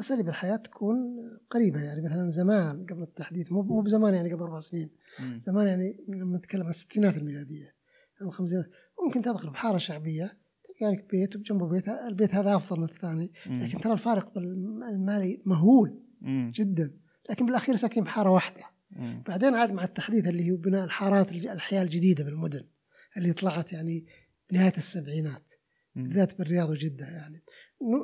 أساليب الحياة تكون قريبة يعني مثلا زمان قبل التحديث مو مو بزمان يعني قبل أربع سنين مم. زمان يعني لما نتكلم عن الستينات الميلادية أو الخمسينات ممكن تدخل بحارة شعبية تلقى لك بيت وبجنبه بيت البيت هذا أفضل من الثاني. لكن ترى الفارق المالي مهول مم. جدا لكن بالأخير ساكنين بحارة واحدة مم. بعدين عاد مع التحديث اللي هو بناء الحارات الج- الحياة الجديدة بالمدن اللي طلعت يعني بنهاية السبعينات. بالذات بالرياض وجدة يعني.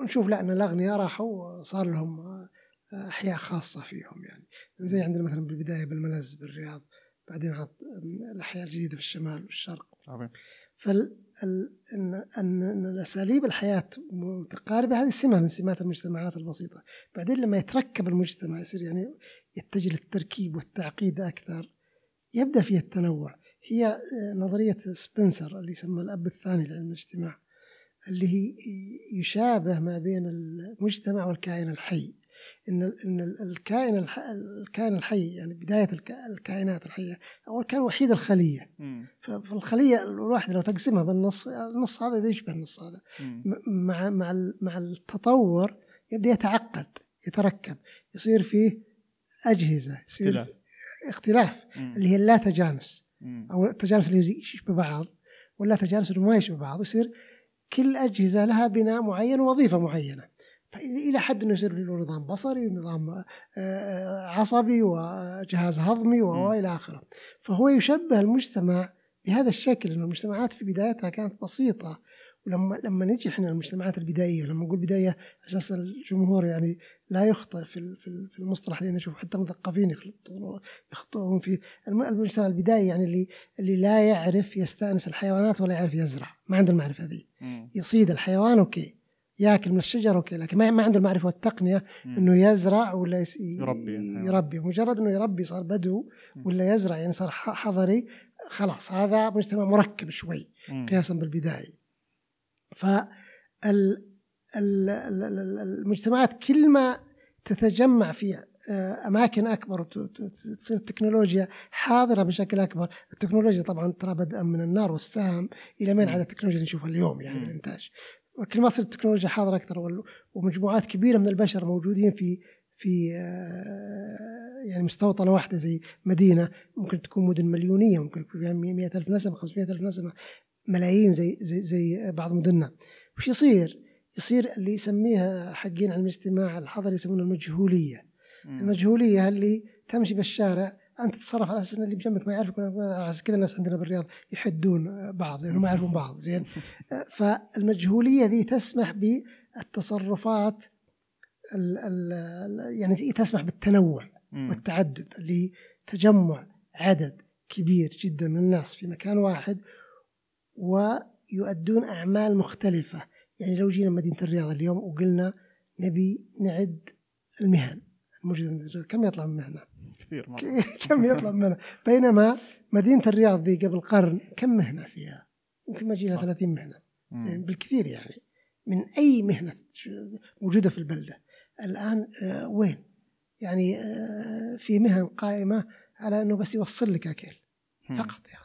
نشوف لا أن الأغنياء راحوا صار لهم آه، أحياء خاصة فيهم يعني. زي عندنا مثلا بالبداية بالملز بالرياض بعدين عاد الأحياء الجديدة في الشمال والشرق. عظيم. فال ال- ان ان الأساليب الحياة متقاربة هذه سمه من سمات المجتمعات البسيطة، بعدين لما يتركب المجتمع يصير يعني يتجه للتركيب والتعقيد أكثر. يبدأ فيه التنوع، هي آه، نظرية سبنسر اللي يسمى الأب الثاني لعلم الاجتماع اللي هي يشابه ما بين المجتمع والكائن الحي. إن إن ال- الكائن الكائن الحي يعني بداية الك- الكائنات الحية اول كان وحيد الخلية. مم. ففي الخلية الواحدة لو تقسمها بالنص النص هذا يشبه النص هذا. مع مع مع التطور يبدأ يتعقد يتركب يصير فيه أجهزة يصير اختلاف. اختلاف مم. اللي هي اللا تجانس مم. أو التجانس اللي يشبه بعض ولا تجانس اللي ما يشبه بعض ويصير كل أجهزة لها بناء معين ووظيفة معينة إلى حد إنه يصير له نظام بصري ونظام آه، عصبي وجهاز هضمي. والى آخره فهو يشبه المجتمع بهذا الشكل إنه المجتمعات في بدايتها كانت بسيطة ولما لما نجي إحنا المجتمعات البدائية لما نقول بداية أساس الجمهور يعني لا يخطئ في في ال- في المصطلح اللي نشوف حتى مثقفين يخطئون فيه الم- المجتمع البدائي يعني اللي اللي لا يعرف يستأنس الحيوانات ولا يعرف يزرع ما عنده المعرفة مم. يصيد الحيوان okay ياكل من الشجر okay لكن ما عنده المعرفة والتقنية. إنه يزرع ولا يس... يربي. يربي مجرد إنه يربي صار بدو. ولا يزرع يعني صار حضري خلاص هذا مجتمع مركب شوي. قياسا بالبداية فال ال- ال- ال- المجتمعات كل ما تتجمع في آه، أماكن أكبر وت- ت- تصير التكنولوجيا حاضرة بشكل أكبر. التكنولوجيا طبعا ترى بدءا من النار والسهم. من مم. عاد التكنولوجيا اللي نشوفها اليوم يعني مم. بالإنتاج؟ وكل ما تصير التكنولوجيا حاضرة أكثر وال- ومجموعات كبيرة من البشر موجودين في في آه، يعني مستوطنة واحدة زي مدينة. ممكن تكون مدن مليونية ممكن يكون فيها 100 ألف نسمة 500 ألف نسمة. ملايين زي زي زي بعض مدننا وش يصير؟ يصير اللي يسميها حقين علم الاجتماع الحضري يسمونه المجهولية مم. المجهولية اللي تمشي بالشارع أنت تتصرف على أساس أن اللي بجنبك ما يعرفك على أساس كذا الناس عندنا بالرياض يحدون بعض لأنه ما يعرفون بعض زين فالمجهولية ذي تسمح بالتصرفات ال ال يعني تسمح بالتنوع مم. والتعدد اللي تجمع عدد كبير جدا من الناس في مكان واحد ويؤدون أعمال مختلفة. يعني لو جينا مدينة الرياض اليوم وقلنا نبي نعد المهن. الموجودة كم يطلع من مهنة؟ كثير مرة. كم يطلع من مهنة؟ بينما مدينة الرياض ذي قبل قرن كم مهنة فيها؟ يمكن ما يجيها صح. 30 مهنة. زين بالكثير يعني. من أي مهنة موجودة في البلدة؟ الآن آه، وين؟ يعني آه، في مهن قائمة على إنه بس يوصل لك مم. فقط يعني.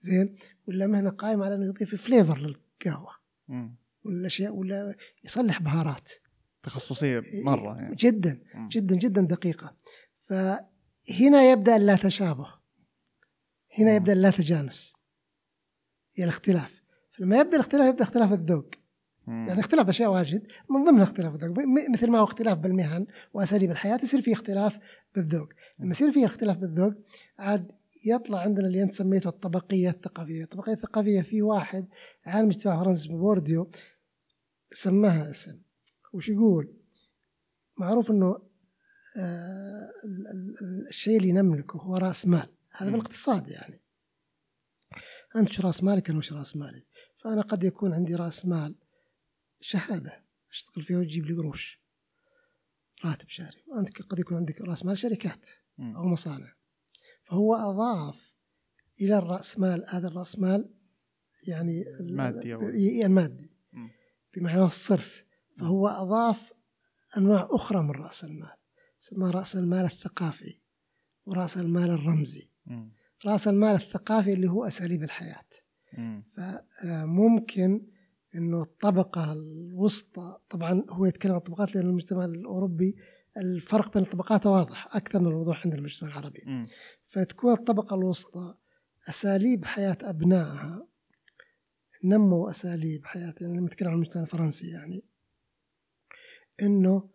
زين؟ ولا مهنه قائمه على إنه يضيف فليفر للقهوة. مم. ولا شيء ولا يصلح بهارات. تخصصية مرة يعني. جدا مم. جدا جدا دقيقة. فهنا يبدأ اللا تشابه هنا مم. يبدأ اللا تجانس هي الاختلاف. فلما يبدأ الاختلاف يبدأ اختلاف الذوق. يعني اختلاف باشياء واجد. من ضمنها اختلاف الذوق مثل ما هو اختلاف بالمهن وأساليب الحياة يصير في اختلاف بالذوق. لما يصير في اختلاف بالذوق عاد يطلع عندنا اللي أنت سميته الطبقية الثقافية، الطبقية الثقافية في واحد عالم اجتماع فرنسي اسمه بورديو سماها اسم. وش يقول؟ معروف إنه آه ال- ال- ال- الشيء اللي نملكه هو رأس مال. هذا. بالاقتصاد يعني. أنت شو رأس مالك أنا وش رأس مالي؟ فأنا قد يكون عندي رأس مال شهادة. اشتغل فيها؟ وتجيب لي قروش. راتب شهري. وأنت قد يكون عندك رأس مال شركات. أو مصانع. فهو أضاف إلى الرأس مال هذا الرأس مال يعني ال- مادي أو- ي- المادي مم. بمعنى الصرف فهو أضاف أنواع أخرى من رأس المال سماه رأس المال الثقافي ورأس المال الرمزي. رأس المال الثقافي اللي هو أساليب الحياة مم. فممكن إنه الطبقة الوسطى طبعا هو يتكلم عن الطبقات لأن المجتمع الأوروبي الفرق بين الطبقات واضح أكثر من الوضوح عند المجتمع العربي. مم. فتكون الطبقة الوسطى أساليب حياة أبنائها نموا أساليب حياة يعني لما نتكلم عن المجتمع الفرنسي يعني إنه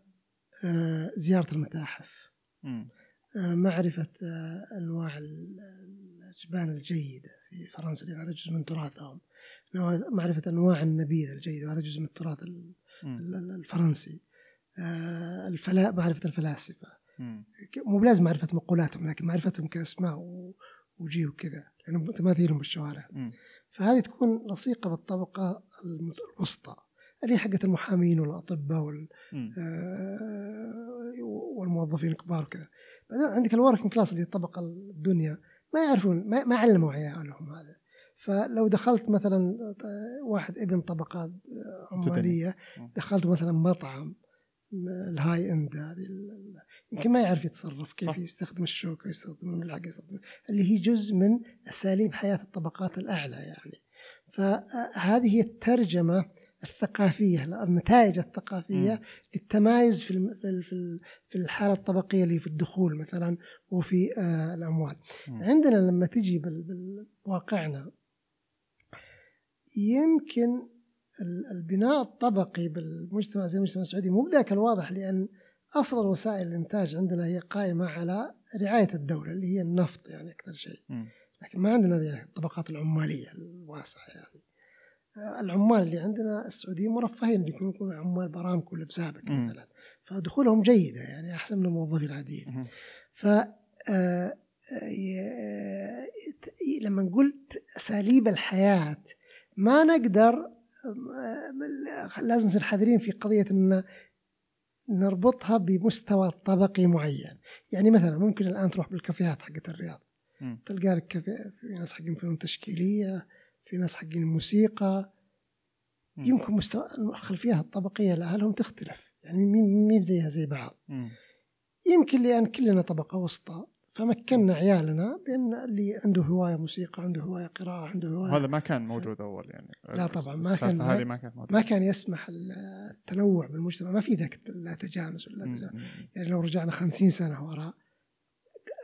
آه، زيارة المتاحف. مم. آه، معرفة آه، أنواع ال- الأجبان الجيدة في فرنسا لأن هذا جزء من تراثهم. معرفة أنواع النبيذ الجيد وهذا جزء من التراث الفرنسي. الفلا معرفة الفلاسفة. مو بلازم معرفة مقولاتهم لكن معرفتهم كأسماء و- وجيه وكذا. لأنهم تماثيلهم بالشوارع. فهذه تكون لصيقة بالطبقة الوسطى اللي حقت المحامين والأطباء وال. آه، والموظفين الكبار وكذا. بعدين عندك ال working class اللي هي الطبقه الدنيا. ما يعرفون ما, ما علموا عيالهم هذا. فلو دخلت مثلا آه، واحد ابن طبقه آه، عمالية مم. دخلت مثلا مطعم الهاي إند هذه يمكن ما يعرف يتصرف كيف صح. يستخدم الشوكة يستخدم الملعقة يستخدم اللي هي جزء من أساليب حياة الطبقات الأعلى يعني فهذه هي الترجمة الثقافية النتائج الثقافية مم. للتمايز في في في ال- في الحالة الطبقية اللي في الدخول مثلا وفي آه، الأموال مم. عندنا لما تجي بواقعنا يمكن البناء الطبقي بالمجتمع زي المجتمع السعودي مو بذاك الواضح لأن أصلا وسائل الإنتاج عندنا هي قائمة على رعاية الدولة اللي هي النفط يعني أكثر شيء. لكن ما عندنا يعني الطبقات العمالية الواسعة يعني آه، العمال اللي عندنا السعوديين مرفهين اللي يكونوا عمال برامكو مم. مثلا فدخولهم جيدة يعني أحسن من الموظفين العاديين. ف آه، ت- لما نقول أساليب الحياة ما نقدر آه، لازم نصير حذرين في قضية إن نربطها بمستوى طبقي معين يعني مثلا ممكن الآن تروح بالكافيهات حقت الرياض. تلقى لك في ناس حقين فنون تشكيلية في ناس حقين موسيقى مم. يمكن مستوى الخلفيات الطبقية لأهلهم تختلف يعني مي مي زيها زي بعض مم. يمكن لأن كلنا طبقة وسطى فمكنا عيالنا بأن اللي عنده هواية موسيقى عنده هواية قراءة عنده هواية هذا ما كان موجود أول يعني لا طبعاً، ما كان- هذه ما كانت موجودة ما كان يسمح التنوع بالمجتمع ما في ذاك لا تجانس ولا. تجانس. يعني لو رجعنا خمسين سنة وراء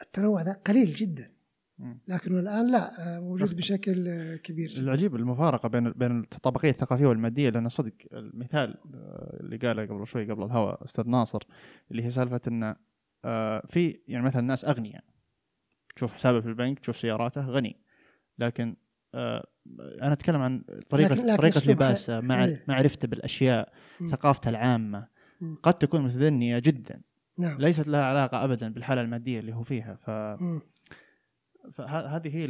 التنوع ده قليل جدا مم. لكنه الآن لا آه، موجود. بشكل كبير جدا العجيب المفارقة بين بين الطبقيه الثقافية والمادية لأن صدق المثال آه، اللي قاله قبل شوي قبل الهواء أستاذ ناصر اللي هي سالفة انه آه، في يعني مثلا ناس أغنياء تشوف حسابه في البنك تشوف سياراته غني لكن آه، أنا أتكلم عن طريقه لكن- لكن طريقة لباسه مع إيه. معرفته بالأشياء. ثقافته العامة. قد تكون متدنية جدا نعم ليست لها علاقة ابدا بالحالة المادية اللي هو فيها ف... فهذه هي,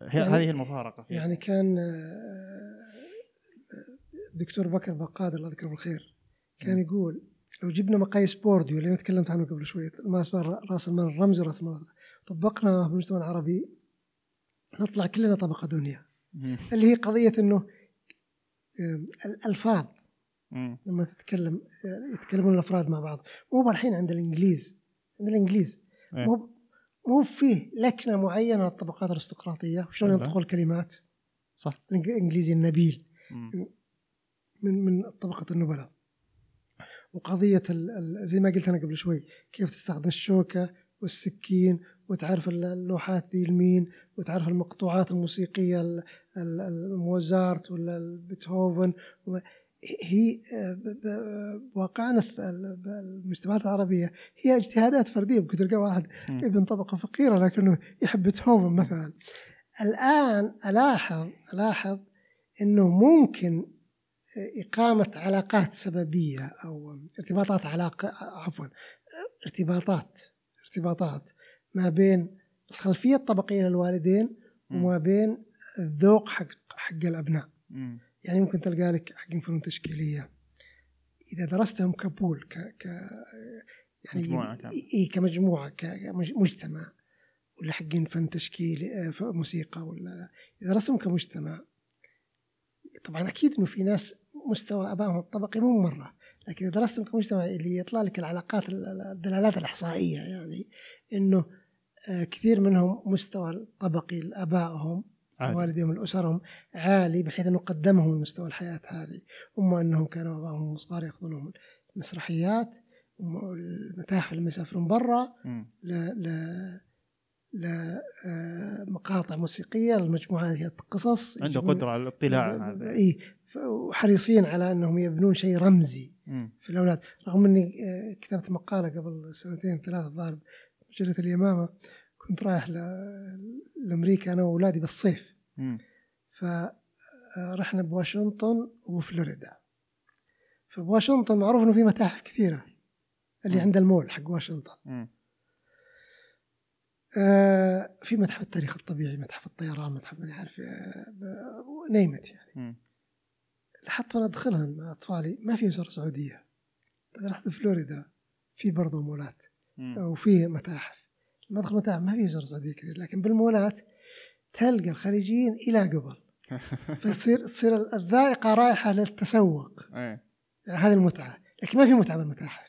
يعني- هذه هي المفارقة فيها. يعني كان آه، الدكتور بكر بقاد الله يذكره بالخير كان مم. يقول لو جبنا مقاييس بورديو اللي أنا تكلمت عنه قبل شوية. اسمه راس المال الرمزي وراس المال طبقنا في المجتمع العربي. نطلع كلنا طبقة دنيا. اللي هي قضية إنه آه، الألفاظ. لما تتكلم يتكلمون الأفراد مع بعض. مو الحين عند الإنجليز. عند الإنجليز. إيه. مو مو فيه لكنة معينة للطبقات الارستقراطية. وشلون. ينطقوا الكلمات؟ صح. الإنجليزي النبيل. من من طبقة النبلاء. وقضية ال ال زي ما قلت أنا قبل شوي كيف تستخدم الشوكة والسكين وتعرف ال- اللوحات دي لمين وتعرف المقطوعات الموسيقية ال- ال- الموزارت ولا البيتهوفن و- هي ب- ب- بواقعنا الث- ال- ب- المجتمعات العربية هي اجتهادات فردية ممكن تلقى واحد. ابن طبقة فقيرة لكنه يحب بيتهوفن مثلا الآن ألاحظ ألاحظ إنه ممكن إقامة علاقات سببية أو ارتباطات علاقه عفوا ارتباطات ارتباطات ما بين الخلفية الطبقية للوالدين. وما بين الذوق حق حق الأبناء مم. يعني ممكن تلقى لك حقين فنون تشكيلية إذا درستهم كبول ك ك يعني مجموعة كاملة. إي كمجموعة ك- كمجتمع ولا حقين فن تشكيلي آه، موسيقى ولا إذا درستهم كمجتمع طبعا أكيد إنه في ناس مستوى أبائهم الطبقي مو مرة. لكن إذا درستهم كمجتمع اللي يطلع لك العلاقات ال- ال- الدلالات الإحصائية يعني إنه آه، كثير منهم مستوى الطبقي لأبائهم. والديهم لأسرهم عالي بحيث إنه قدمهم لمستوى الحياة هذه. أما إنهم كانوا أبائهم صغار يأخذونهم المسرحيات المتاحف لما يسافرون برا مم. ل ل لمقاطع موسيقية المجموعات هي قصص. عنده قدرة على الاطلاع اي وحريصين على أنهم يبنون شيء رمزي. في الأولاد رغم أني آه، كتبت مقالة قبل سنتين ثلاث الظاهر مجله اليمامة كنت رايح لأمريكا أنا وأولادي بالصيف مم. فرحنا بواشنطن وفلوريدا فبواشنطن معروف إنه في متاحف كثيرة اللي. عند المول حق واشنطن. آه، في متحف التاريخ الطبيعي متحف الطيران متحف ما عارف نيمت يعني مم. لاحظت وأنا ادخلها مع اطفالي ما في اسر سعودية. رحت فلوريدا في برضه مولات. وفي متاحف. لما ادخل متاحف ما في اسر سعودية كثير لكن بالمولات تلقى الخليجيين إلى قبل. فتصير تصير الذائقة رايحة للتسوق. يعني هذه المتعة. لكن ما في متعة بالمتاحف.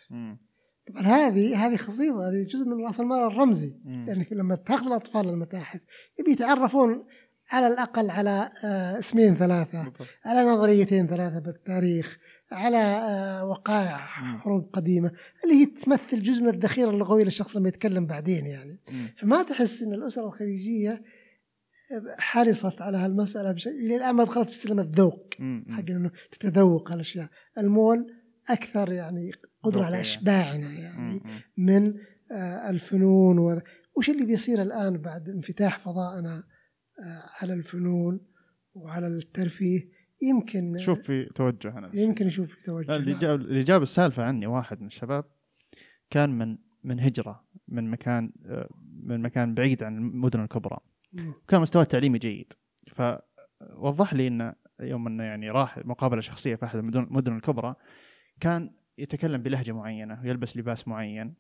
طبعا هذه هذه خصيصة. هذه جزء من راس المال الرمزي. لانك لما تأخذ الأطفال للمتاحف يبي يتعرفون على الأقل على آه، اسمين ثلاثة بالضبط. على نظريتين ثلاثة بالتاريخ على آه، وقائع. حروب قديمة اللي هي تمثل جزء من الذخيرة اللغوية للشخص لما يتكلم بعدين يعني. فما تحس إن الأسرة الخليجية حرصت على هالمسألة بشيء للان ما دخلت في سلم الذوق. حق إنه تتذوق هالأشياء المول أكثر يعني قدرة على يعني مم. مم. من آه، الفنون. وش اللي بيصير الآن بعد انفتاح فضائنا على الفنون وعلى الترفيه يمكن شوف في توجه أنا يمكن يشوف في توجه اللي نعم. جاب اللي جاب السالفة عني واحد من الشباب كان من من هجرة من مكان آه، من مكان بعيد عن المدن الكبرى مم. كان مستواه التعليمي جيد فوضح لي إنه يوم إنه يعني راح مقابلة شخصية في أحد المدن الكبرى كان يتكلم بلهجة معينة ويلبس لباس معين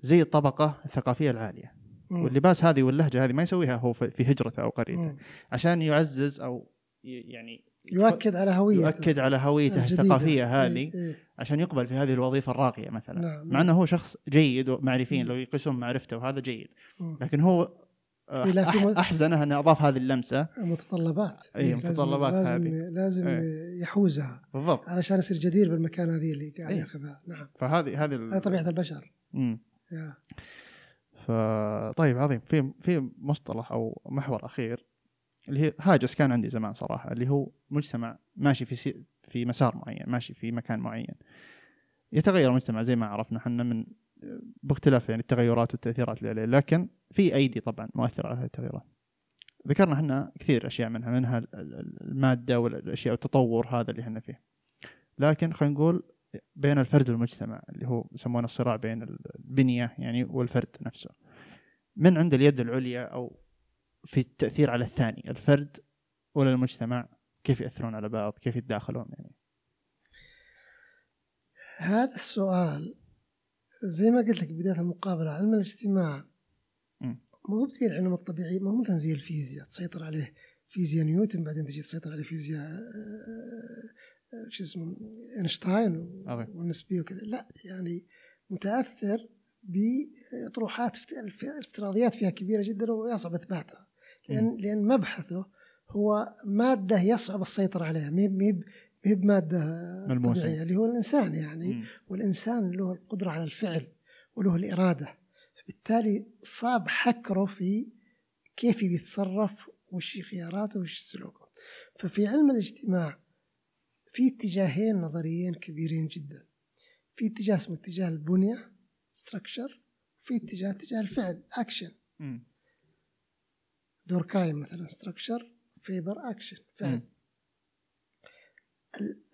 زي الطبقة الثقافية العالية. واللباس هذه واللهجة هذه ما يسويها هو في هجرته أو قريته. عشان يعزز أو يعني يؤكد على هويته يؤكد على هويته الجديدة. الثقافية هذه إيه، إيه. عشان يقبل في هذه الوظيفة الراقية مثلا نعم. مع إنه هو شخص جيد ومعرفين. لو يقيسون معرفته وهذا جيد. لكن هو آه، إيه، احزنه انه أضاف هذه اللمسة متطلبات إيه، إيه، لازم- متطلبات لازم هذه. لازم إيه. يحوزها بالضبط علشان يصير جدير بالمكان هذه اللي قاعد إيه. ياخذها نعم فهذه هذه طبيعة البشر مم. يا. ف طيب عظيم في في مصطلح أو محور أخير اللي هي هاجس كان عندي زمان صراحة اللي هو مجتمع ماشي في. في مسار معين ماشي في مكان معين يتغير المجتمع زي ما عرفنا إحنا من باختلاف يعني التغيرات والتأثيرات اللي عليه لكن في أيدي طبعا مؤثرة على هذه التغيرات ذكرنا إحنا كثير أشياء منها منها ال- ال- المادة والأشياء والتطور هذا اللي إحنا فيه لكن خلينا نقول بين الفرد والمجتمع اللي هو يسمونه الصراع بين البنية يعني والفرد نفسه. من عند اليد العليا أو في التأثير على الثاني الفرد ولا المجتمع؟ كيف يأثرون على بعض؟ كيف يتداخلون يعني؟ هذا السؤال زي ما قلت لك بداية المقابلة علم الاجتماع. مو زي العلوم الطبيعية مو مثلا زي الفيزياء تسيطر عليه فيزياء نيوتن بعدين تجي تسيطر عليه فيزياء آه، شو اسمه أينشتاين و- عظيم. والنسبية وكذا. لا يعني متأثر بأطروحات افت- افتراضيات فيها كبيرة جدا ويصعب إثباتها. لأن لأن مبحثه هو مادة يصعب السيطرة عليها. مهي مهي مهي بمادة ملموسة. طبيعية اللي هو الإنسان يعني. مم. والإنسان له القدرة على الفعل وله الإرادة. بالتالي صعب حكره في كيف بيتصرف وش خياراته وش سلوكه. ففي علم الاجتماع في اتجاهين نظريين كبيرين جدا. في اتجاه اسمه اتجاه البنية structure وفي اتجاه اتجاه الفعل اكشن. دوركايم مثلا structure فيبر اكشن فعل.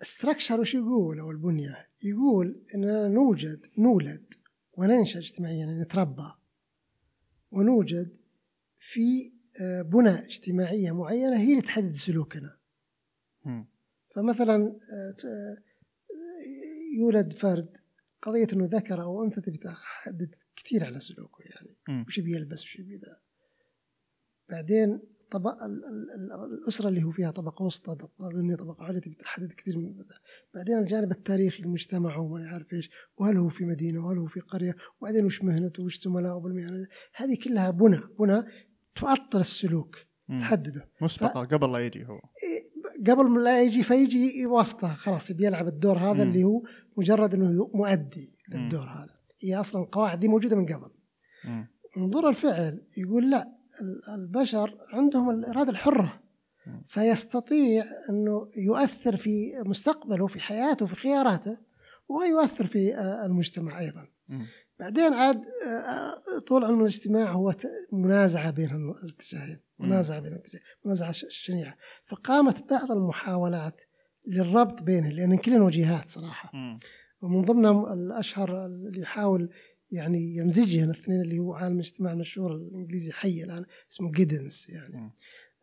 ال structure وش يقول؟ أو البنية. يقول اننا نوجد نولد وننشأ اجتماعيا يعني نتربى. ونوجد في آه، بنى اجتماعية معينة هي اللي تحدد سلوكنا. مم. فمثلا آه، آه، يولد فرد قضية إنه ذكر أو أنثى تبي تحدد كثير على سلوكه يعني. وش بيلبس وش بيذا بعدين طبق ال- ال- ال- الأسرة اللي هو فيها طبقة وسطى طبقة دنيا طبقة عليا تبي تحدد كثير من ذا. بعدين الجانب التاريخي المجتمع وما عارف إيش وهل هو في مدينة وهل هو في قرية وبعدين وش مهنته وش زملائه بالمهنة هذه كلها بنى بنى تؤطر السلوك مم. تحدده مسبقة قبل لا يجي هو قبل ما لا يجي فيجي واسطة خلاص بيلعب الدور هذا مم. اللي هو مجرد إنه مؤدي مم. للدور هذا هي أصلا القواعد دي موجودة من قبل مم. منظور الفعل يقول لا ال- البشر عندهم الإرادة الحرة مم. فيستطيع أنه يؤثر في مستقبله في حياته في خياراته ويؤثر في آه، المجتمع أيضا مم. بعدين عاد آه، طول علم الاجتماع هو منازعة بين الاتجاهين. منازعة بين الاتجاهين منازعة شنيعة فقامت بعض المحاولات للربط بينهم لأن كلهم وجهات صراحة. ومن ضمنهم الأشهر اللي يحاول يعني يمزجهم الاثنين اللي هو عالم الاجتماع المشهور الإنجليزي حي الآن اسمه جيدنس يعني.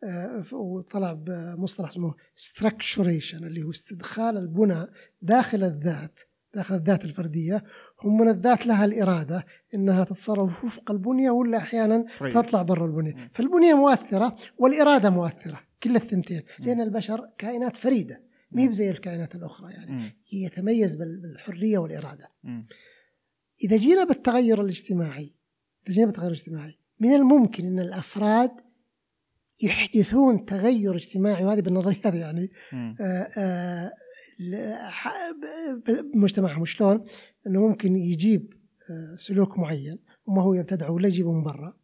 آه، وطلع بمصطلح اسمه structuration اللي هو استدخال البنى داخل الذات داخل الذات الفردية هم من الذات لها الإرادة إنها تتصرف وفق البنية ولا أحيانا طيب. تطلع برا البنية مم. فالبنية مؤثرة والإرادة مؤثرة كل الثنتين. لأن البشر كائنات فريدة ما. هي زي الكائنات الأخرى يعني. يتميز بال- بالحرية والإرادة مم. إذا جينا بالتغير الاجتماعي إذا جينا بالتغير الاجتماعي من الممكن أن الأفراد يحدثون تغير اجتماعي وهذه بالنظريات يعني مم. آه، بمجتمعهم شلون؟ أنه ممكن يجيب آه، سلوك معين وما هو يبتدعه ولا يجيبه من برا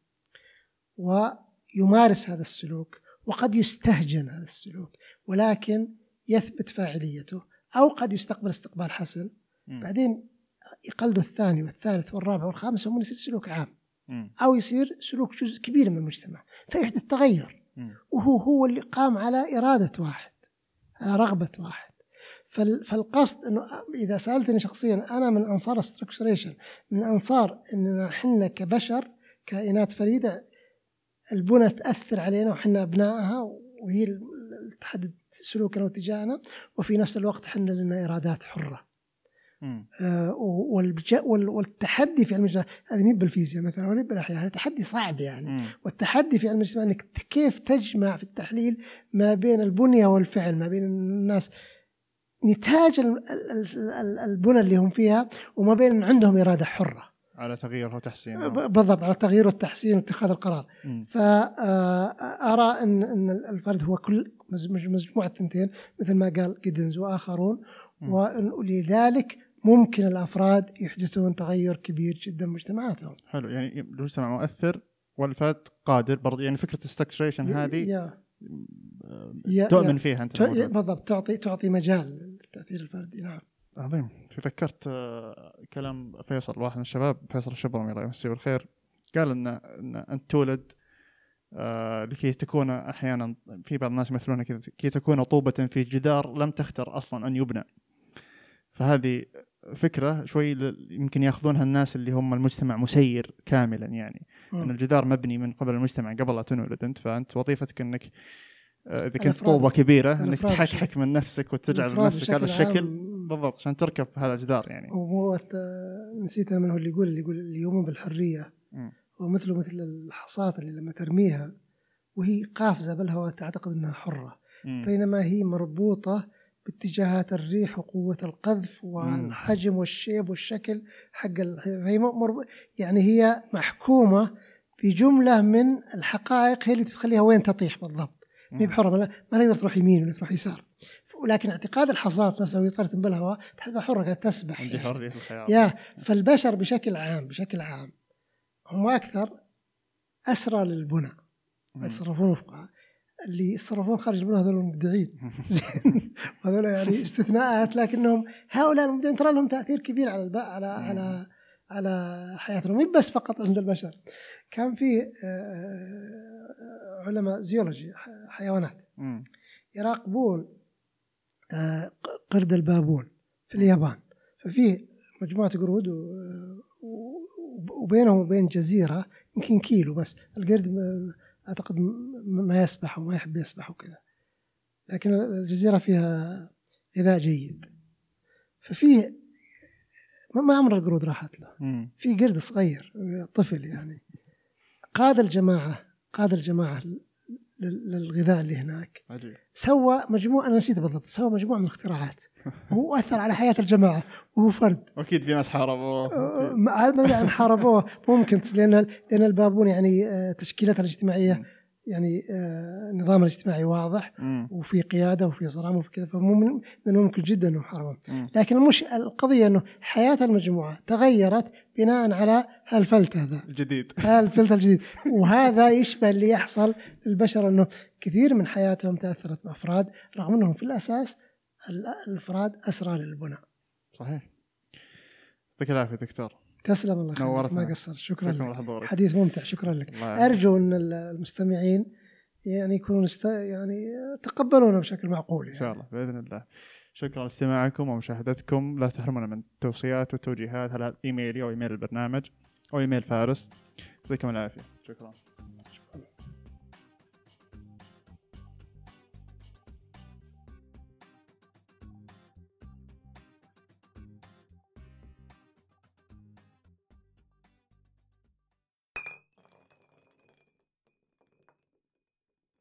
ويمارس هذا السلوك وقد يستهجن هذا السلوك ولكن يثبت فاعليته أو قد يستقبل استقبال حسن مم. بعدين يقلده الثاني والثالث والرابع والخامس ومن يصير سلوك عام مم. أو يصير سلوك جزء كبير من المجتمع فيحدث تغير مم. وهو هو اللي قام على إرادة واحد على رغبة واحد فالقصد إنه إذا سألتني شخصيا أنا من أنصار الستركشريشن من أنصار إننا إحنا كبشر كائنات فريدة البنى تأثر علينا وحنا أبنائها وهي تحدد سلوكنا واتجاهنا وفي نفس الوقت إحنا لنا ارادات حرة. آه، والتحدي في علم الاجتماع هذه مو بالفيزياء مثلا ولا بالاحياء هذا تحدي صعب يعني مم. والتحدي في علم الاجتماع انك كيف تجمع في التحليل ما بين البنية والفعل ما بين الناس نتاج ال- ال- ال- البنى اللي هم فيها وما بين عندهم إرادة حرة. على تغيير وتحسين. بالضبط على التغيير والتحسين واتخاذ القرار. مم. فأرى أن أن الفرد هو كل مج- مج- مجموعة ثنتين مثل ما قال جيدنز. وأن- ولذلك ممكن الأفراد يحدثون تغير كبير جدا مجتمعاتهم حلو يعني المجتمع مؤثر والفرد قادر برضه يعني فكرة ال structuration هذه آه، تؤمن يا- فيها أنت. بالضبط تعطي تعطي مجال للتأثير الفردي. نعم. عظيم. تذكرت آه، كلام فيصل واحد من الشباب فيصل الشبرمي الله يمسيه بالخير قال ان إن انت تولد آه، لكي تكون أحيانا في بعض الناس يمثلونها كذا كي تكون طوبة في جدار لم تختر أصلا أن يبنى. فهذه فكرة شوي يمكن ياخذونها الناس اللي هم المجتمع مسير كاملا يعني. إن. الجدار مبني من قبل المجتمع قبل لا تنولد أنت فأنت وظيفتك إنك آه، إذا كنت طوبة كبيرة إنك تحكحك من نفسك وتجعل لنفسك هذا الشكل. بالضبط عشان تركب هذا الجدار يعني. وهو ت- نسيت من هو اللي يقول اللي يقول بالحرية. مم. هو مثله مثل الحصاة اللي لما ترميها وهي قافزة بالهواء تعتقد أنها حرة. بينما هي مربوطة باتجاهات الريح وقوة القذف والحجم والشيب والشكل حق مرب... يعني هي محكومة بجملة من الحقائق هي اللي تخليها وين تطيح بالضبط ما هي. بحرة ما تقدر تروح يمين ولا تروح يسار ولكن اعتقاد الحصاة نفسها وهي طارت بالهواء تحسبها حرة قاعدة تسبح عندي. حرية الخيال يا فالبشر بشكل عام بشكل عام هم أكثر أسرى للبنى. يتصرفون وفقها اللي يتصرفون خارج هذول المبدعين. زين. هذول يعني استثناءات لكنهم هؤلاء المبدعين ترى لهم تأثير كبير على الب... على على على حياتنا مو بس فقط عند البشر. كان في آه، آه، علماء زيولوجي حيوانات. يراقبون آه، قرد البابون في اليابان. ففي مجموعة قرود وبينهم وبين جزيرة يمكن كيلو بس. القرد م- ما يسبح وما يحب يسبح وكذا. لكن الجزيرة فيها غذاء جيد. ففيه ما- عمر القرود راحت له. في قرد صغير طفل يعني. قاد الجماعة قاد الجماعة لل- للغذاء اللي هناك. عجيب. سوى مجموعة أنا نسيت بالضبط سوى مجموعة من الاختراعات. وهو أثر على حياة الجماعة وهو فرد. واكيد في ناس حاربوه. أه، ما أدري عن حاربوه. ممكن لأن لأن البابون يعني أه، تشكيلتها الاجتماعية يعني أه، نظامها الاجتماعي واضح مم. وفي قيادة وفي صرامة وفي كذا فمو من الممكن جدا انهم مم. لكن المش القضية إنه حياة المجموعة تغيرت بناء على هالفلت هذا. الجديد. الفلت الجديد. وهذا يشبه اللي يحصل للبشر إنه كثير من حياتهم تأثرت بأفراد رغم إنهم في الأساس ال- الأفراد اسرى للبناء. صحيح. يعطيك العافية دكتور. تسلم الله نورتنا. ما قصرت. شكرا شكرا لك. حديث ممتع شكرا لك. أرجو أن المستمعين يعني يكونوا است... يعني تقبلونا بشكل معقول إن يعني. شاء الله بإذن الله. شكرا لاستماعكم ومشاهدتكم. لا تحرمونا من التوصيات والتوجيهات على إيميلي أو إيميل البرنامج أو إيميل فارس. يعطيكم العافية. شكرا.